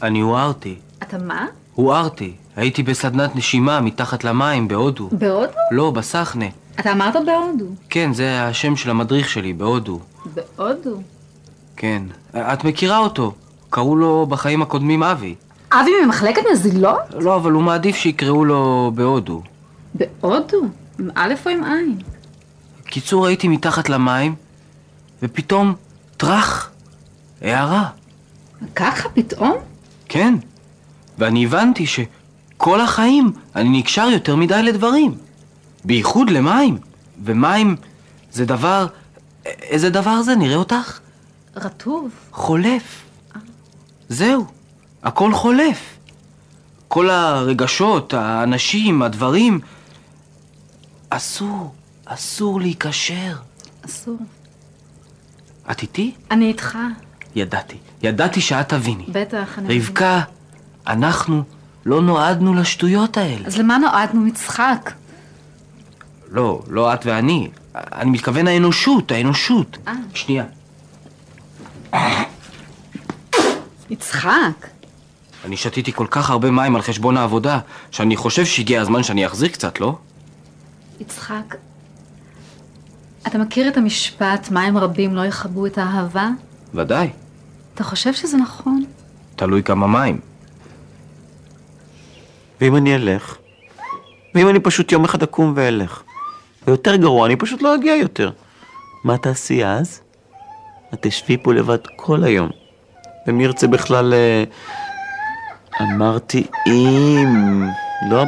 אני הוארתי. אתה מה? הוארתי. הייתי בסדנת נשימה מתחת למים בהודו. בהודו? לא, בסחנה. אתה אמרת בהודו. כן, זה השם של המדריך שלי, בהודו. בהודו? כן. את מכירה אותו. קראו לו בחיים הקודמים אבי. אבי ממחלקת נזילות? לא, אבל הוא מעדיף שיקראו לו בהודו. בהודו? עם א' או עם עין? קיצור, הייתי מתחת למים, ופתאום, טראח, הערה. ככה פתאום? כן. ואני הבנתי שכל החיים אני נקשר יותר מדי לדברים. בייחוד למים. ומים זה דבר... איזה דבר זה? נראה אותך? רטוב. חולף. זהו, הכל חולף. כל הרגשות, האנשים, הדברים. אסור, אסור להיקשר. אסור. את איתי? אני איתך. ידעתי, ידעתי שאת תביני. בטח, אני... רבקה, אנחנו לא נועדנו לשטויות האלה. אז למה נועדנו מצחק? לא, לא את ואני. אני מתכוון האנושות, האנושות. אה. שנייה. יצחק. אני שתיתי כל כך הרבה מים על חשבון העבודה, שאני חושב שהגיע הזמן שאני אחזיר קצת, לא? יצחק, אתה מכיר את המשפט מים רבים לא יכבו את האהבה? ודאי, אתה חושב שזה נכון? תלוי כמה מים. ואם אני אלך? ואם אני פשוט יום אחד אקום ואלך? ויותר גרוע, אני פשוט לא אגיע יותר. מה תעשי אז? את תשבי פה לבד כל היום. ומי ירצה בכלל... אה, אמרתי אם... לא...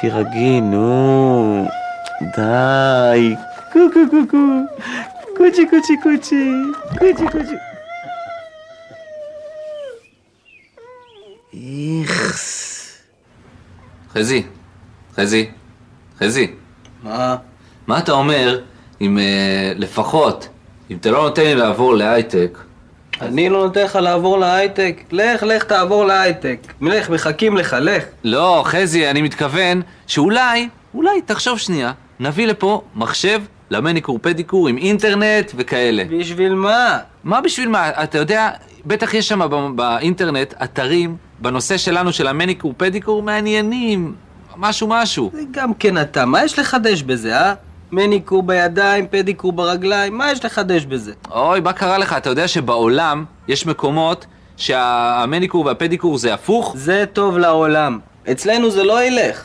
תירגעי, נו... די. קו קו קו קו. קוצ'י קוצ'י קוצ'י. קוצ'י קוצ'י. איכס. חזי, חזי, חזי, מה? מה אתה אומר אם אה, לפחות, אם אתה לא נותן לי לעבור להייטק, אני לא נותן לך לעבור להייטק. לך, לך תעבור להייטק. לך, מחכים לך, לך. לא, חזי, אני מתכוון שאולי, אולי, תחשוב שנייה, נביא לפה מחשב למניקור פדיקור עם אינטרנט וכאלה. בשביל מה? מה בשביל מה? אתה יודע, בטח יש שם באינטרנט אתרים בנושא שלנו של המניקור פדיקור מעניינים, משהו משהו. זה גם כן אתה, מה יש לחדש בזה, אה? מניקור בידיים, פדיקור ברגליים, מה יש לחדש בזה? אוי, מה קרה לך? אתה יודע שבעולם יש מקומות שהמניקור והפדיקור זה הפוך? זה טוב לעולם. אצלנו זה לא ילך.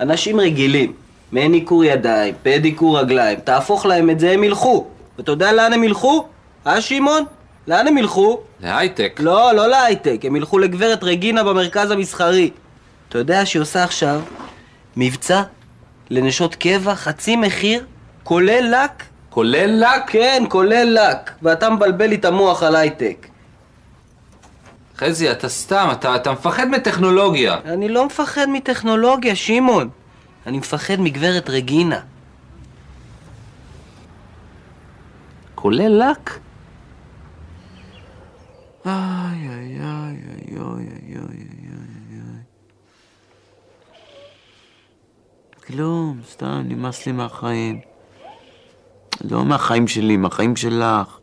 אנשים רגילים, מניקור ידיים, פדיקור רגליים, תהפוך להם את זה, הם ילכו. ואתה יודע לאן הם ילכו? אה, שמעון? לאן הם ילכו? להייטק. לא, לא להייטק, הם ילכו לגברת רגינה במרכז המסחרי. אתה יודע שהיא עושה עכשיו מבצע לנשות קבע, חצי מחיר, כולל לק? כולל לק? כן, כולל לק. ואתה מבלבל לי את המוח על הייטק. חזי, אתה סתם, אתה, אתה מפחד מטכנולוגיה. אני לא מפחד מטכנולוגיה, שמעון. אני מפחד מגברת רגינה. כולל לק? איי, איי, איי, איי, איי, איי, איי, איי. כלום, סתם, נמאס לי מהחיים. לא מהחיים שלי, מהחיים שלך.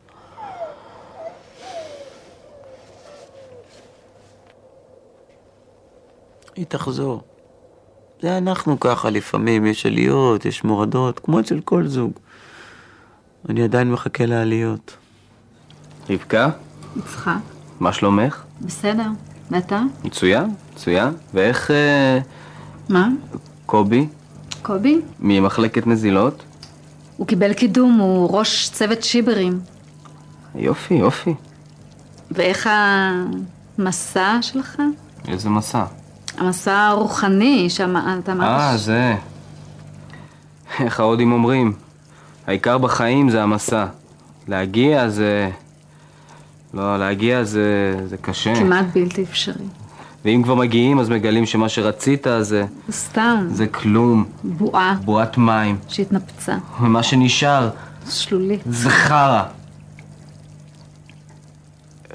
היא תחזור. זה אנחנו ככה, לפעמים יש עליות, יש מורדות, כמו אצל כל זוג. אני עדיין מחכה לעליות. רבקה, יצחק. מה שלומך? בסדר. ואתה? מצוין, מצוין. ואיך אה, מה? קובי, קובי? ממחלקת נזילות? הוא קיבל קידום, הוא ראש צוות שיברים. יופי, יופי. ואיך המסע שלך? איזה מסע. המסע הרוחני, שאתה אמרת... אה, זה. איך ההודים אומרים? העיקר בחיים זה המסע. להגיע זה... לא, להגיע זה, זה קשה. כמעט בלתי אפשרי. ואם כבר מגיעים, אז מגלים שמה שרצית זה... סתם. זה כלום. בועה בועת מים. שהתנפצה. ומה שנשאר שלולית. זה חרא.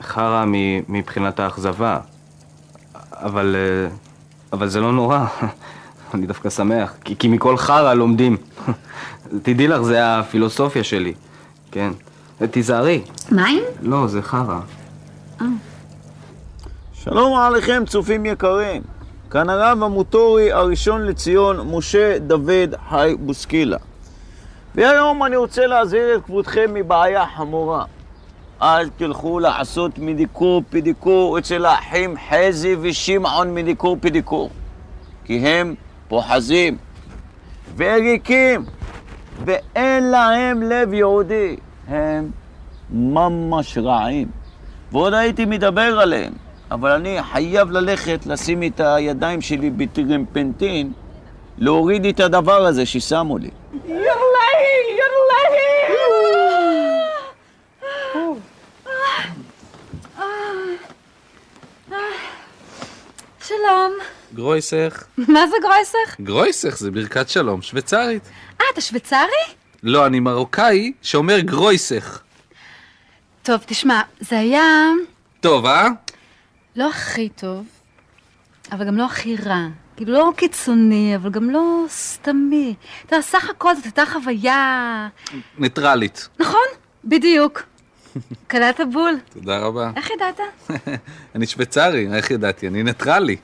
חרא מבחינת האכזבה. אבל... אה, אבל זה לא נורא. אני דווקא שמח. כי, כי מכל חרא לומדים. תדעי לך, זה הפילוסופיה שלי. כן. תיזהרי. מים? לא, זה חרא. שלום עליכם, צופים יקרים. כאן הרב המוטורי הראשון לציון, משה דוד חי בוסקילה. והיום אני רוצה להזהיר את כבודכם מבעיה חמורה. אל תלכו לעשות מדיקור פדיקור אצל האחים חזי ושמעון מדיקור פדיקור. כי הם פוחזים וריקים ואין להם לב יהודי. הם ממש רעים. ועוד הייתי מדבר עליהם, אבל אני חייב ללכת לשים את הידיים שלי בטרמפנטין, להוריד את הדבר הזה ששמו לי. שלום. גרויסך. מה זה גרויסך? גרויסך זה ברכת שלום שוויצרית. אה, אתה שוויצרי? לא, אני מרוקאי שאומר גרויסך. טוב, תשמע, זה היה טוב, אה? לא הכי טוב, אבל גם לא הכי רע. כאילו לא קיצוני, אבל גם לא סתמי. אתה יודע, סך הכל זאת הייתה חוויה... ניטרלית. נכון, בדיוק. קלעת בול. תודה רבה. איך ידעת? אני שוויצרי, איך ידעתי? אני ניטרלי.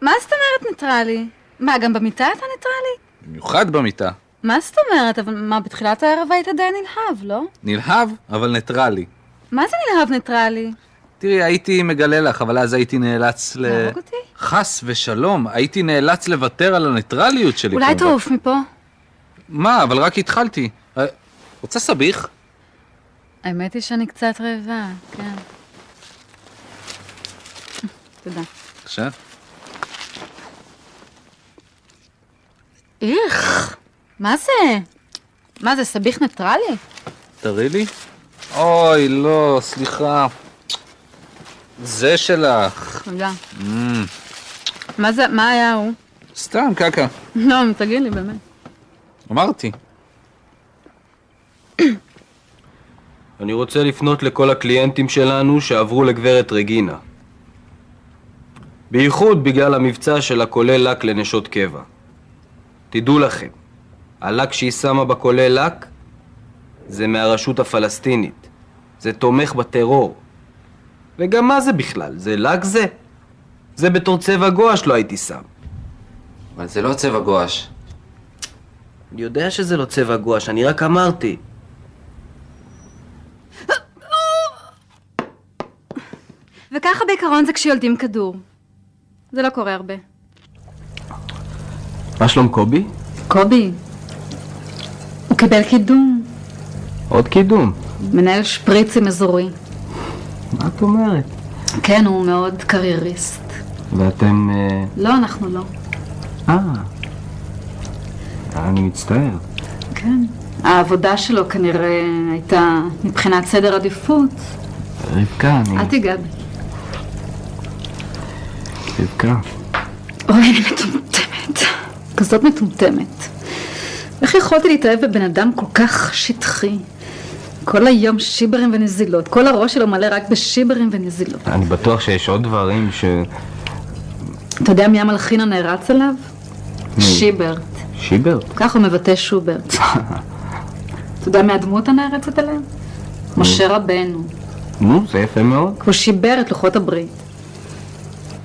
מה זאת אומרת ניטרלי? מה, גם במיטה אתה ניטרלי? במיוחד במיטה. מה זאת אומרת? אבל מה, בתחילת הערב היית די נלהב, לא? נלהב, אבל ניטרלי. מה זה נלהב ניטרלי? תראי, הייתי מגלה לך, אבל אז הייתי נאלץ ל... להרוג אותי? חס ושלום, הייתי נאלץ לוותר על הניטרליות שלי. אולי. תעוף מפה. מה, אבל רק התחלתי. אה, רוצה סביח? האמת היא שאני קצת רעבה, כן. תודה. עכשיו. איך, מה זה? מה זה, סביח ניטרלי? תראי לי. אוי, לא, סליחה. זה שלך. תודה. Mm, מה זה, מה היה הוא? סתם, קקה. לא, תגיד לי, באמת. אמרתי. אני רוצה לפנות לכל הקליינטים שלנו שעברו לגברת רגינה. בייחוד בגלל המבצע של הכולל לק לנשות קבע. תדעו לכם, הלק שהיא שמה בכולל לק זה מהרשות הפלסטינית. זה תומך בטרור. וגם מה זה בכלל? זה לק זה? זה בתור צבע גואש לא הייתי שם. אבל זה לא צבע גואש. אני יודע שזה לא צבע גואש, אני רק אמרתי. וככה בעיקרון זה כשיולדים כדור. זה לא קורה הרבה. מה שלום קובי? קובי, קיבל קידום. עוד קידום. מנהל שפריצים אזורי. מה את אומרת? כן, הוא מאוד קרייריסט. ואתם... אה, לא, אנחנו לא. אה... אני מצטער. כן. העבודה שלו כנראה הייתה מבחינת סדר עדיפות. רבקה, אני... אל תיגע בי. רבקה. אוי, אני מטומטמת. כזאת מטומטמת. איך יכולתי להתאהב בבן אדם כל כך שטחי? כל היום שיברים ונזילות. כל הראש שלו מלא רק בשיברים ונזילות. אני בטוח שיש עוד דברים ש... אתה יודע מי המלחין הנערץ עליו? מי? שיברט. שיברט? כך הוא מבטא שוברט. אתה יודע מי הדמות הנערצת עליהם? משה רבנו. נו, זה יפה מאוד. הוא שיבר את לוחות הברית.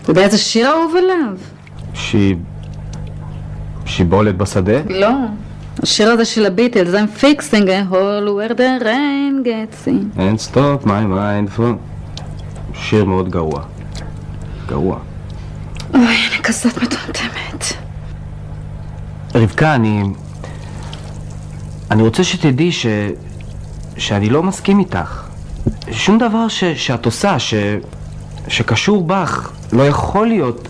אתה יודע איזה שיר אהוב עליו? ש... שיבולת בשדה? לא. השיר הזה של הביטלס, I'm fixing a hole where the rain gets in. And stop my mind for... שיר מאוד גרוע. גרוע. אוי, אני כזאת מטומטמת. רבקה, אני... אני רוצה שתדעי ש... שאני לא מסכים איתך. שום דבר ש... שאת עושה, ש... שקשור בך, לא יכול להיות...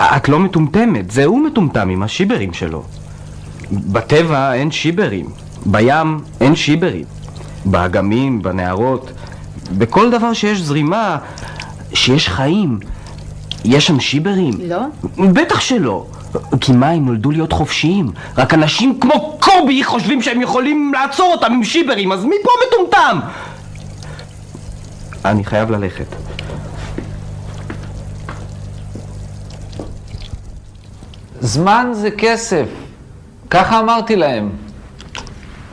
את לא מטומטמת, זה הוא מטומטם עם השיברים שלו. בטבע אין שיברים, בים אין שיברים, באגמים, בנהרות, בכל דבר שיש זרימה, שיש חיים, יש שם שיברים. לא? בטח שלא. כי מה, הם נולדו להיות חופשיים? רק אנשים כמו קובי חושבים שהם יכולים לעצור אותם עם שיברים, אז מי פה מטומטם? אני חייב ללכת. זמן זה כסף. ככה אמרתי להם.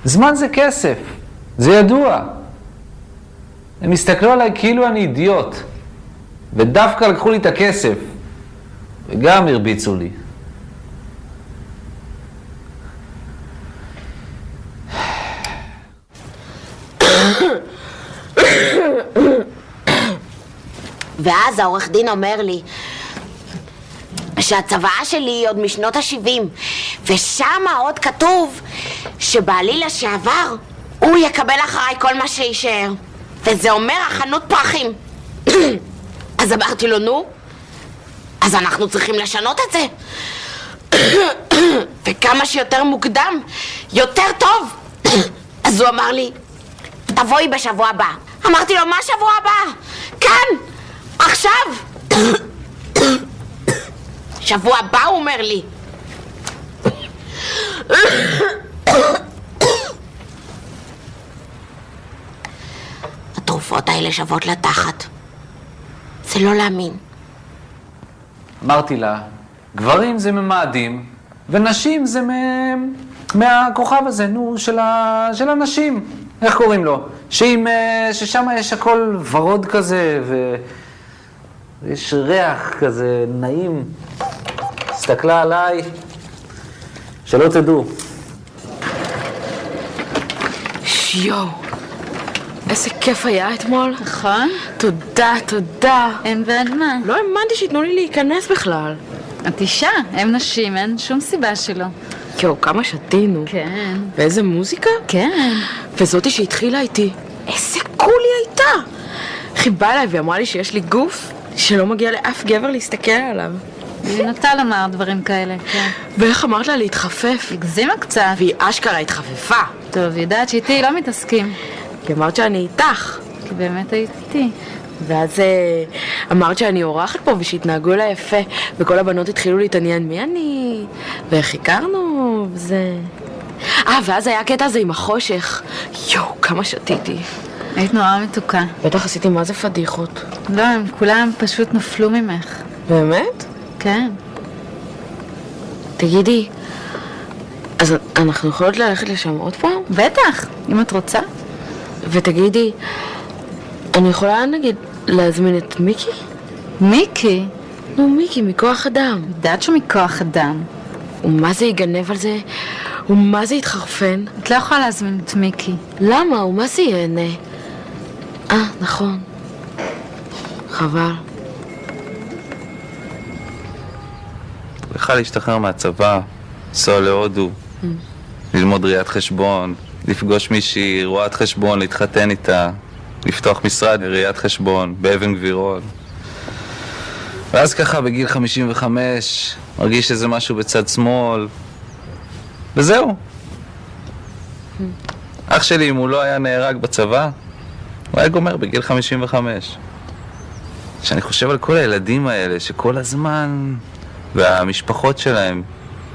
זמן זה כסף. זה ידוע. הם הסתכלו עליי כאילו אני אידיוט. ודווקא לקחו לי את הכסף. וגם הרביצו לי. ואז העורך דין אומר לי שהצוואה שלי היא עוד משנות ה-70 ושמה עוד כתוב שבעלי לשעבר הוא יקבל אחריי כל מה שיישאר וזה אומר החנות פרחים. אז אמרתי לו, נו, אז אנחנו צריכים לשנות את זה. וכמה שיותר מוקדם, יותר טוב. אז הוא אמר לי, תבואי בשבוע הבא. אמרתי לו, מה שבוע הבא? כאן, עכשיו. שבוע הבא, הוא אומר לי. התרופות האלה שוות לתחת. זה לא להאמין. אמרתי לה, גברים זה ממאדים, ונשים זה מ... מהכוכב הזה, נו, של, ה... של הנשים. איך קוראים לו? שעם... אה, ששם יש הכל ורוד כזה, ויש ריח כזה נעים. הסתכלה עליי, שלא תדעו. יואו, איזה כיף היה אתמול. נכון? תודה, תודה. אין ועד מה. לא האמנתי שייתנו לי להיכנס בכלל. את אישה, הם נשים, אין שום סיבה שלא. יואו, כמה שתינו. כן. ואיזה מוזיקה. כן. וזאתי שהתחילה איתי, איזה קול היא הייתה! איך היא באה אליי ואמרה לי שיש לי גוף שלא מגיע לאף גבר להסתכל עליו. היא נוטה לומר דברים כאלה, כן. ואיך אמרת לה להתחפף? הגזימה קצת. והיא אשכרה התחפפה. טוב, יודעת שאיתי לא מתעסקים. כי אמרת שאני איתך. כי באמת היית איתי. ואז אה, אמרת שאני אורחת פה ושהתנהגו אליי יפה וכל הבנות התחילו להתעניין מי אני ואיך הכרנו וזה... אה, ואז היה הקטע הזה עם החושך. יואו, כמה שתיתי. היית נורא מתוקה. בטח עשיתי מה זה פדיחות. לא, הם כולם פשוט נפלו ממך. באמת? כן. תגידי, אז אנחנו יכולות ללכת לשם עוד פעם? בטח, אם את רוצה. ותגידי, אני יכולה נגיד להזמין את מיקי? מיקי? נו, מיקי, מכוח אדם. יודעת שהוא מכוח אדם. ומה זה יגנב על זה? ומה זה יתחרפן? את לא יכולה להזמין את מיקי. למה? ומה זה ייהנה? אה, נכון. חבל. צריכה להשתחרר מהצבא, לנסוע להודו, ללמוד ראיית חשבון, לפגוש מישהי, רואת חשבון, להתחתן איתה, לפתוח משרד לראיית חשבון, באבן גבירול. ואז ככה בגיל 55, מרגיש איזה משהו בצד שמאל, וזהו. אח שלי, אם הוא לא היה נהרג בצבא, הוא היה גומר בגיל 55. כשאני חושב על כל הילדים האלה שכל הזמן, והמשפחות שלהם,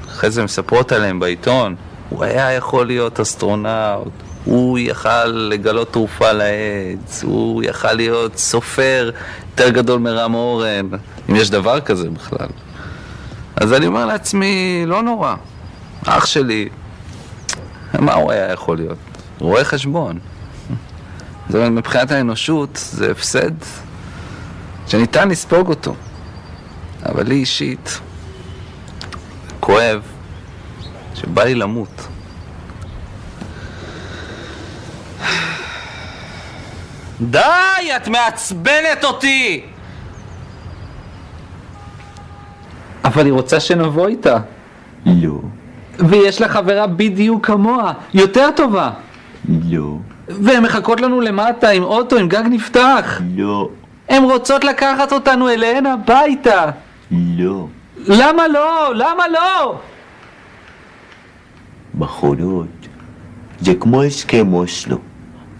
אחרי זה מספרות עליהם בעיתון, הוא היה יכול להיות אסטרונאוט, הוא יכל לגלות תרופה לאיידס, הוא יכל להיות סופר יותר גדול מרם אורן, אם יש דבר כזה בכלל. אז אני אומר לעצמי, לא נורא, אח שלי, מה הוא היה יכול להיות? רואה חשבון. זאת אומרת, מבחינת האנושות זה הפסד שניתן לספוג אותו. אבל לי אישית, כואב, שבא לי למות. די, את מעצבנת אותי! אבל היא רוצה שנבוא איתה. לא, ויש לה חברה בדיוק כמוה, יותר טובה. לא, והן מחכות לנו למטה עם אוטו עם גג נפתח. לא, הן רוצות לקחת אותנו אליהן הביתה. לא. למה לא? למה לא? בחורות, זה כמו הסכם אוסלו.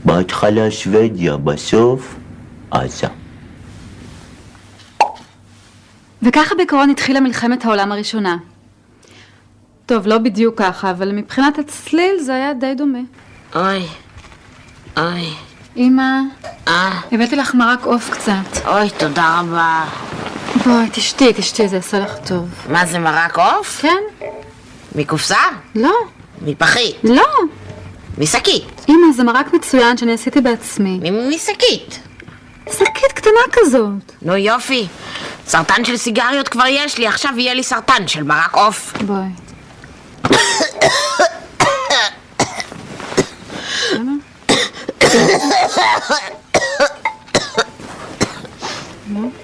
בהתחלה שוודיה, בסוף עזה. וככה בעיקרון התחילה מלחמת העולם הראשונה. טוב, לא בדיוק ככה, אבל מבחינת הצליל זה היה די דומה. אוי, אוי, אמא, אה, הבאתי לך מרק עוף קצת. אוי, תודה רבה. בואי, תשתי, תשתי, זה יעשה לך טוב. מה זה, מרק עוף? כן? מקופסה? לא. מפחית? לא. משקית? אמא, זה מרק מצוין שאני עשיתי בעצמי. משקית? שקית קטנה כזאת. נו יופי. סרטן של סיגריות כבר יש לי, עכשיו יהיה לי סרטן של מרק עוף. בואי.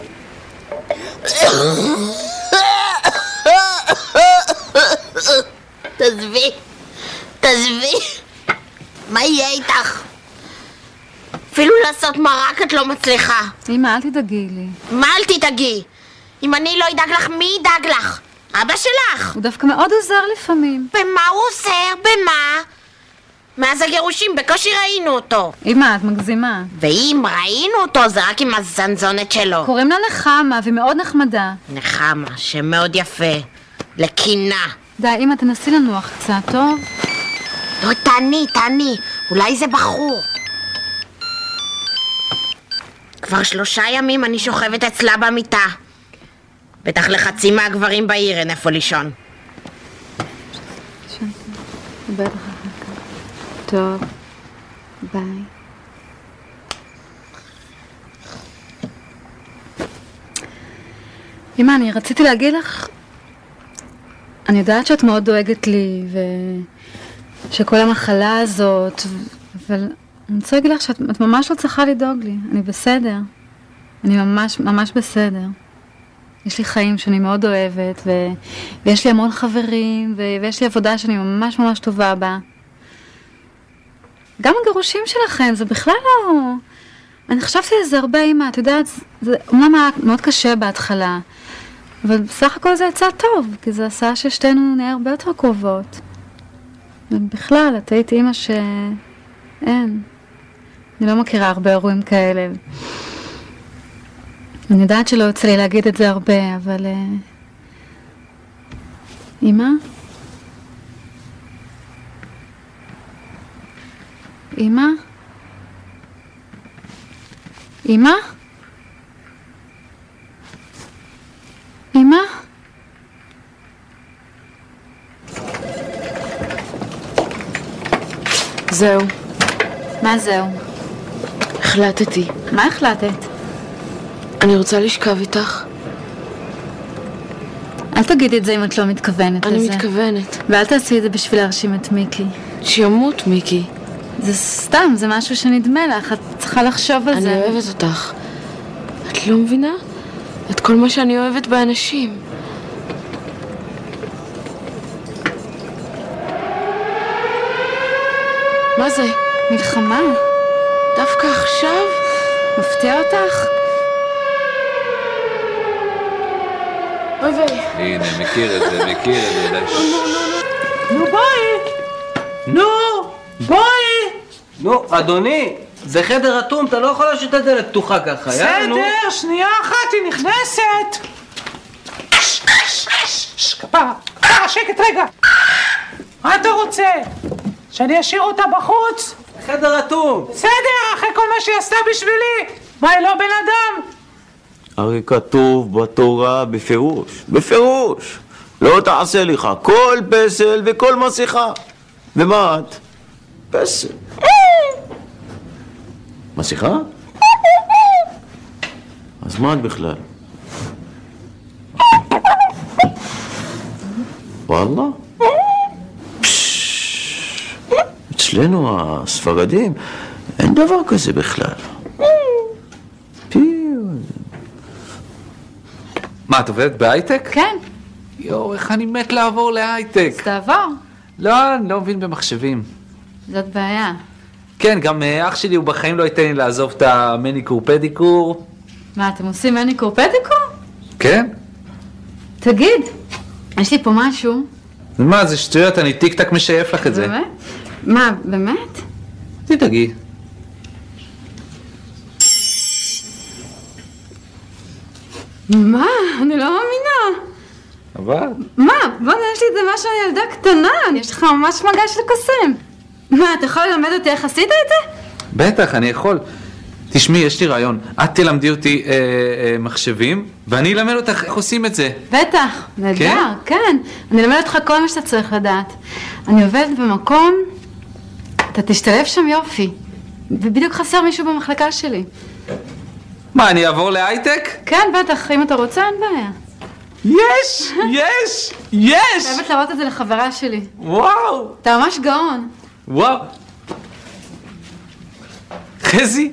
תעזבי, תעזבי. מה יהיה איתך? אפילו לעשות מרק את לא מצליחה. אמא, אל תדאגי לי. מה אל תדאגי? אם אני לא אדאג לך, מי ידאג לך? אבא שלך. הוא דווקא מאוד עוזר לפעמים. במה הוא עוזר? במה? מאז הגירושים בקושי ראינו אותו. אמא, את מגזימה. ואם ראינו אותו זה רק עם הזנזונת שלו. קוראים לה נחמה, והיא מאוד נחמדה. נחמה, שם מאוד יפה. לקינה. די, אמא, תנסי לנוח קצת, טוב? לא, תעני, תעני. אולי זה בחור. כבר שלושה ימים אני שוכבת אצלה במיטה. בטח לחצי מהגברים בעיר אין איפה לישון. טוב, ביי. אמא, אני רציתי להגיד לך, אני יודעת שאת מאוד דואגת לי, ושכל המחלה הזאת, אבל אני רוצה להגיד לך שאת את ממש לא צריכה לדאוג לי, אני בסדר. אני ממש ממש בסדר. יש לי חיים שאני מאוד אוהבת, ו... ויש לי המון חברים, ו... ויש לי עבודה שאני ממש ממש טובה בה. גם הגירושים שלכם, זה בכלל לא... אני חשבתי על זה הרבה, אמא, את יודעת, זה אומנם היה מאוד קשה בהתחלה, אבל בסך הכל זה יצא טוב, כי זה עשה ששתינו נהיה הרבה יותר קרובות. ובכלל, את היית אימא ש... אין. אני לא מכירה הרבה אירועים כאלה. אני יודעת שלא יוצא לי להגיד את זה הרבה, אבל... אה, אמא? אמא? אמא? זהו, מה זהו? החלטתי. מה החלטת? אני רוצה לשכב איתך. אל תגידי את זה אם את לא מתכוונת אני לזה. מתכוונת. ואל תעשי את זה בשביל להרשים את מיקי. שימות, מיקי. זה סתם, זה משהו שנדמה לך, את צריכה לחשוב על אני זה. אוהבת אותך. את לא מבינה? את כל מה שאני אוהבת באנשים. מה זה? מלחמה? דווקא עכשיו? מפתיע אותך? אוי ויי. הנה, מכיר את זה, מכיר את זה. די. נו בואי! נו! בואי! נו, אדוני, זה חדר אטום, אתה לא יכול להשאיר את הדלת פתוחה ככה, יאללה, נו. בסדר, שנייה אחת, היא נכנסת! כפרה, כפרה, שקט רגע! מה אתה רוצה? שאני אשאיר אותה בחוץ? חדר אטום! בסדר, אחרי כל מה שהיא עשתה בשבילי! מה, היא לא בן אדם? הרי כתוב בתורה בפירוש, בפירוש, לא תעשה לך כל פסל וכל מסכה. ומה את? פסל. מסכה? אז מה את בכלל? וואלה? אצלנו הספרדים אין דבר כזה בכלל. מה, את עובדת בהייטק? כן, יואו, איך אני מת לעבור להייטק. אז תעבור. לא, אני לא מבין במחשבים. זאת בעיה. כן, גם אה, אח שלי, הוא בחיים לא ייתן לי לעזוב את המניקור פדיקור. מה, אתם עושים מניקור פדיקור? כן? תגיד, יש לי פה משהו. מה, זה שטויות, אני טיק טק משייף לך את זה. באמת? מה, באמת? תדאגי. מה? אני לא מאמינה. אבל... מה? בוא'נה, יש לי את זה משהו על ילדה קטנה. יש לך ממש מגע של קוסם. מה, אתה יכול ללמד אותי איך עשית את זה? בטח, אני יכול. תשמעי, יש לי רעיון. את תלמדי אותי אה, אה, מחשבים, ואני אלמד אותך איך עושים את זה. בטח, נהדר, כן? כן. אני אלמד אותך כל מה שאתה צריך לדעת. אני עובדת במקום, אתה תשתלב שם יופי. ובדיוק חסר מישהו במחלקה שלי. מה, אני אעבור להייטק? כן, בטח, אם אתה רוצה, אין בעיה. יש! יש! יש! חייבת להראות את זה לחברה שלי. וואו! אתה ממש גאון. וואו! חזי!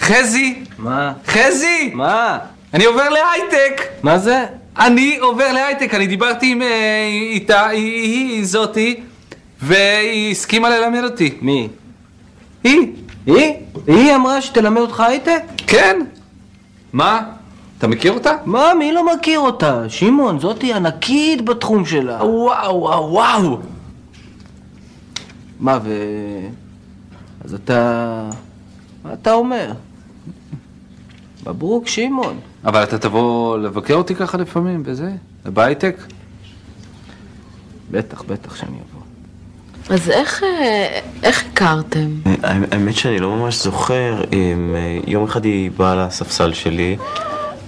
חזי! מה? חזי! מה? אני עובר להייטק! מה זה? אני עובר להייטק, אני דיברתי עם אה, איתה, היא, היא, היא זאתי, והיא הסכימה ללמד אותי. מי? היא. היא? היא אמרה שתלמד אותך הייטק? כן. מה? אתה מכיר אותה? מה, מי לא מכיר אותה? שמעון, זאתי ענקית בתחום שלה. וואו, וואו, וואו. מה, ו... אז אתה... מה אתה אומר? מברוק, שמעון. אבל אתה תבוא לבקר אותי ככה לפעמים, וזה? בהייטק? בטח, בטח שאני אבוא. אז איך, אה, איך הכרתם? האמת שאני לא ממש זוכר, אם, אה, יום אחד היא באה לספסל שלי,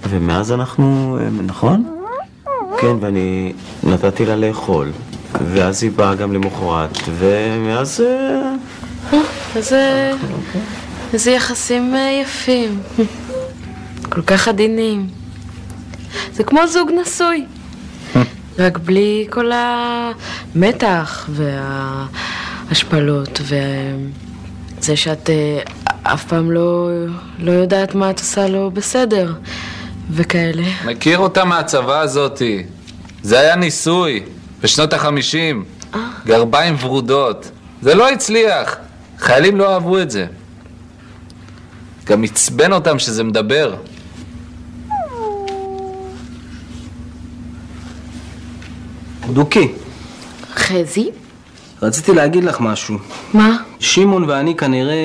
ומאז אנחנו, אה, נכון? כן, ואני נתתי לה לאכול, ואז היא באה גם למחרת, ומאז... אה, איזה, איזה יחסים אה, יפים. כל כך עדינים. זה כמו זוג נשוי. רק בלי כל המתח וההשפלות וזה שאת אה, אף פעם לא, לא יודעת מה את עושה לא בסדר וכאלה. מכיר אותה מהצבא הזאתי. זה היה ניסוי, בשנות החמישים. גרביים ורודות. זה לא הצליח. חיילים לא אהבו את זה. גם עצבן אותם שזה מדבר. דוקי, חזי? רציתי להגיד לך משהו. מה? שמעון ואני כנראה...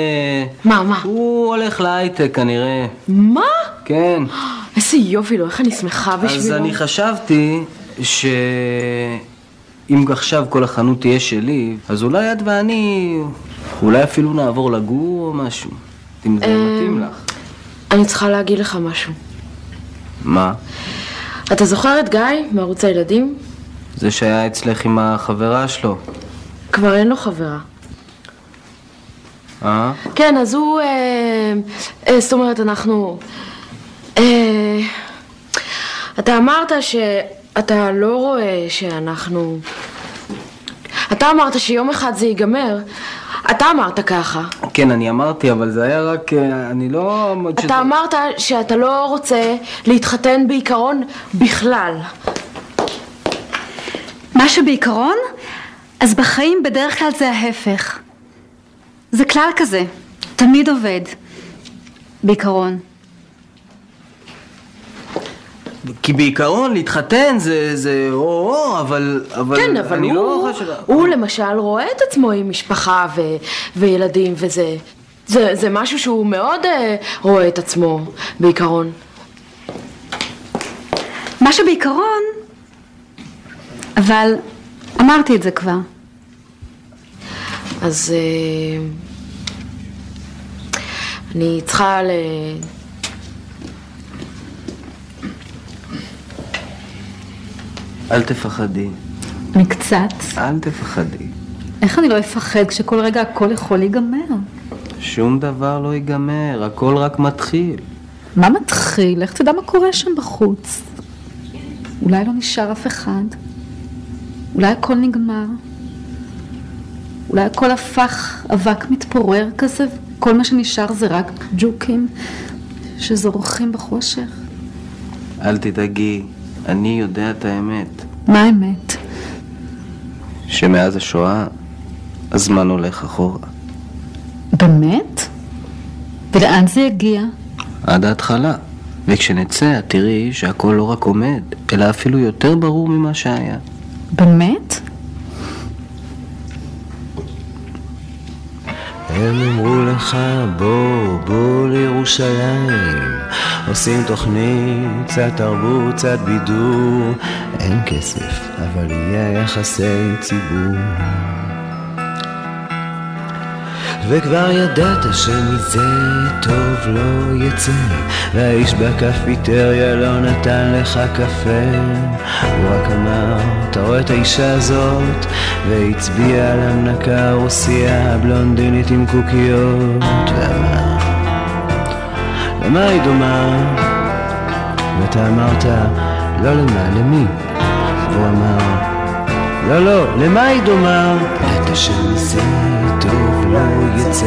מה, מה? הוא הולך להייטק כנראה. מה? כן. איזה יופי לו, איך אני שמחה בשבילו. אז אני חשבתי שאם עכשיו כל החנות תהיה שלי, אז אולי את ואני, אולי אפילו נעבור לגור או משהו. אם זה אה, מתאים לך. אני צריכה להגיד לך משהו. מה? אתה זוכר את גיא מערוץ הילדים? זה שהיה אצלך עם החברה שלו. כבר אין לו חברה. אה? כן, אז הוא... אה, אה, זאת אומרת, אנחנו... אה, אתה אמרת שאתה לא רואה שאנחנו... אתה אמרת שיום אחד זה ייגמר. אתה אמרת ככה. כן, אני אמרתי, אבל זה היה רק... אה, אני לא... אתה אמרת שאתה לא רוצה להתחתן בעיקרון בכלל. מה שבעיקרון, אז בחיים בדרך כלל זה ההפך. זה כלל כזה, תמיד עובד. בעיקרון. כי בעיקרון להתחתן זה זה או-או, אבל... אבל כן, אבל אני הוא, לא חושב... הוא למשל רואה את עצמו עם משפחה ו, וילדים וזה. זה, זה משהו שהוא מאוד אה, רואה את עצמו בעיקרון. מה שבעיקרון, אבל אמרתי את זה כבר. אז אה, אני צריכה ל... אל תפחדי. מקצת. אל תפחדי. איך אני לא אפחד כשכל רגע הכל יכול להיגמר? שום דבר לא ייגמר, הכל רק מתחיל. מה מתחיל? לך תדע מה קורה שם בחוץ. אולי לא נשאר אף אחד. אולי הכל נגמר. אולי הכל הפך אבק מתפורר כזה, כל מה שנשאר זה רק ג'וקים שזורחים בחושך. אל תדאגי, אני יודע את האמת. מה האמת? שמאז השואה, הזמן הולך אחורה. באמת? ולאן זה יגיע? עד ההתחלה. וכשנצא, תראי שהכל לא רק עומד, אלא אפילו יותר ברור ממה שהיה. באמת? הם אמרו לך בוא, בוא לירושלים. עושים תוכנית, קצת תרבות, קצת בידור. אין כסף, אבל יהיה יחסי ציבור וכבר ידעת שמזה טוב לא יצא והאיש בקפיטריה לא נתן לך קפה הוא רק אמר, אתה רואה את האישה הזאת? והצביע על המנקה הרוסיה הבלונדינית עם קוקיות ואמר, למה היא דומה? ואתה אמרת, לא למה, למי? והוא אמר, לא, לא, למה היא דומה? שמזה טוב לא יצא.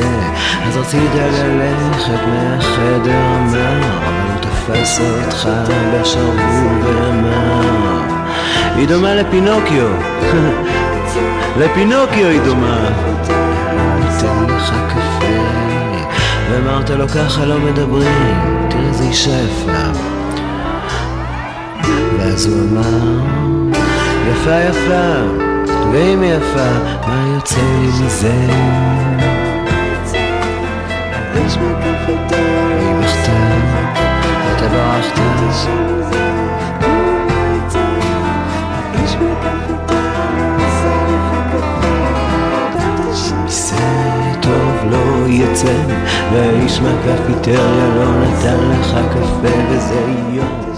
אז רצית ללכת מהחדר המר אבל הוא תפס אותך בשרוול ואמר היא דומה לפינוקיו לפינוקיו היא דומה. ניתן לך קפה אמרת לו ככה לא מדברים, תראה איזה אישה יפה. ואז הוא אמר, יפה יפה, ואם יפה, מה יוצא לי מזה? היא בכתה, אתה ברחת. מזה טוב לא יצא, והאיש מהקפיטריה לא נתן לך קפה וזה יום.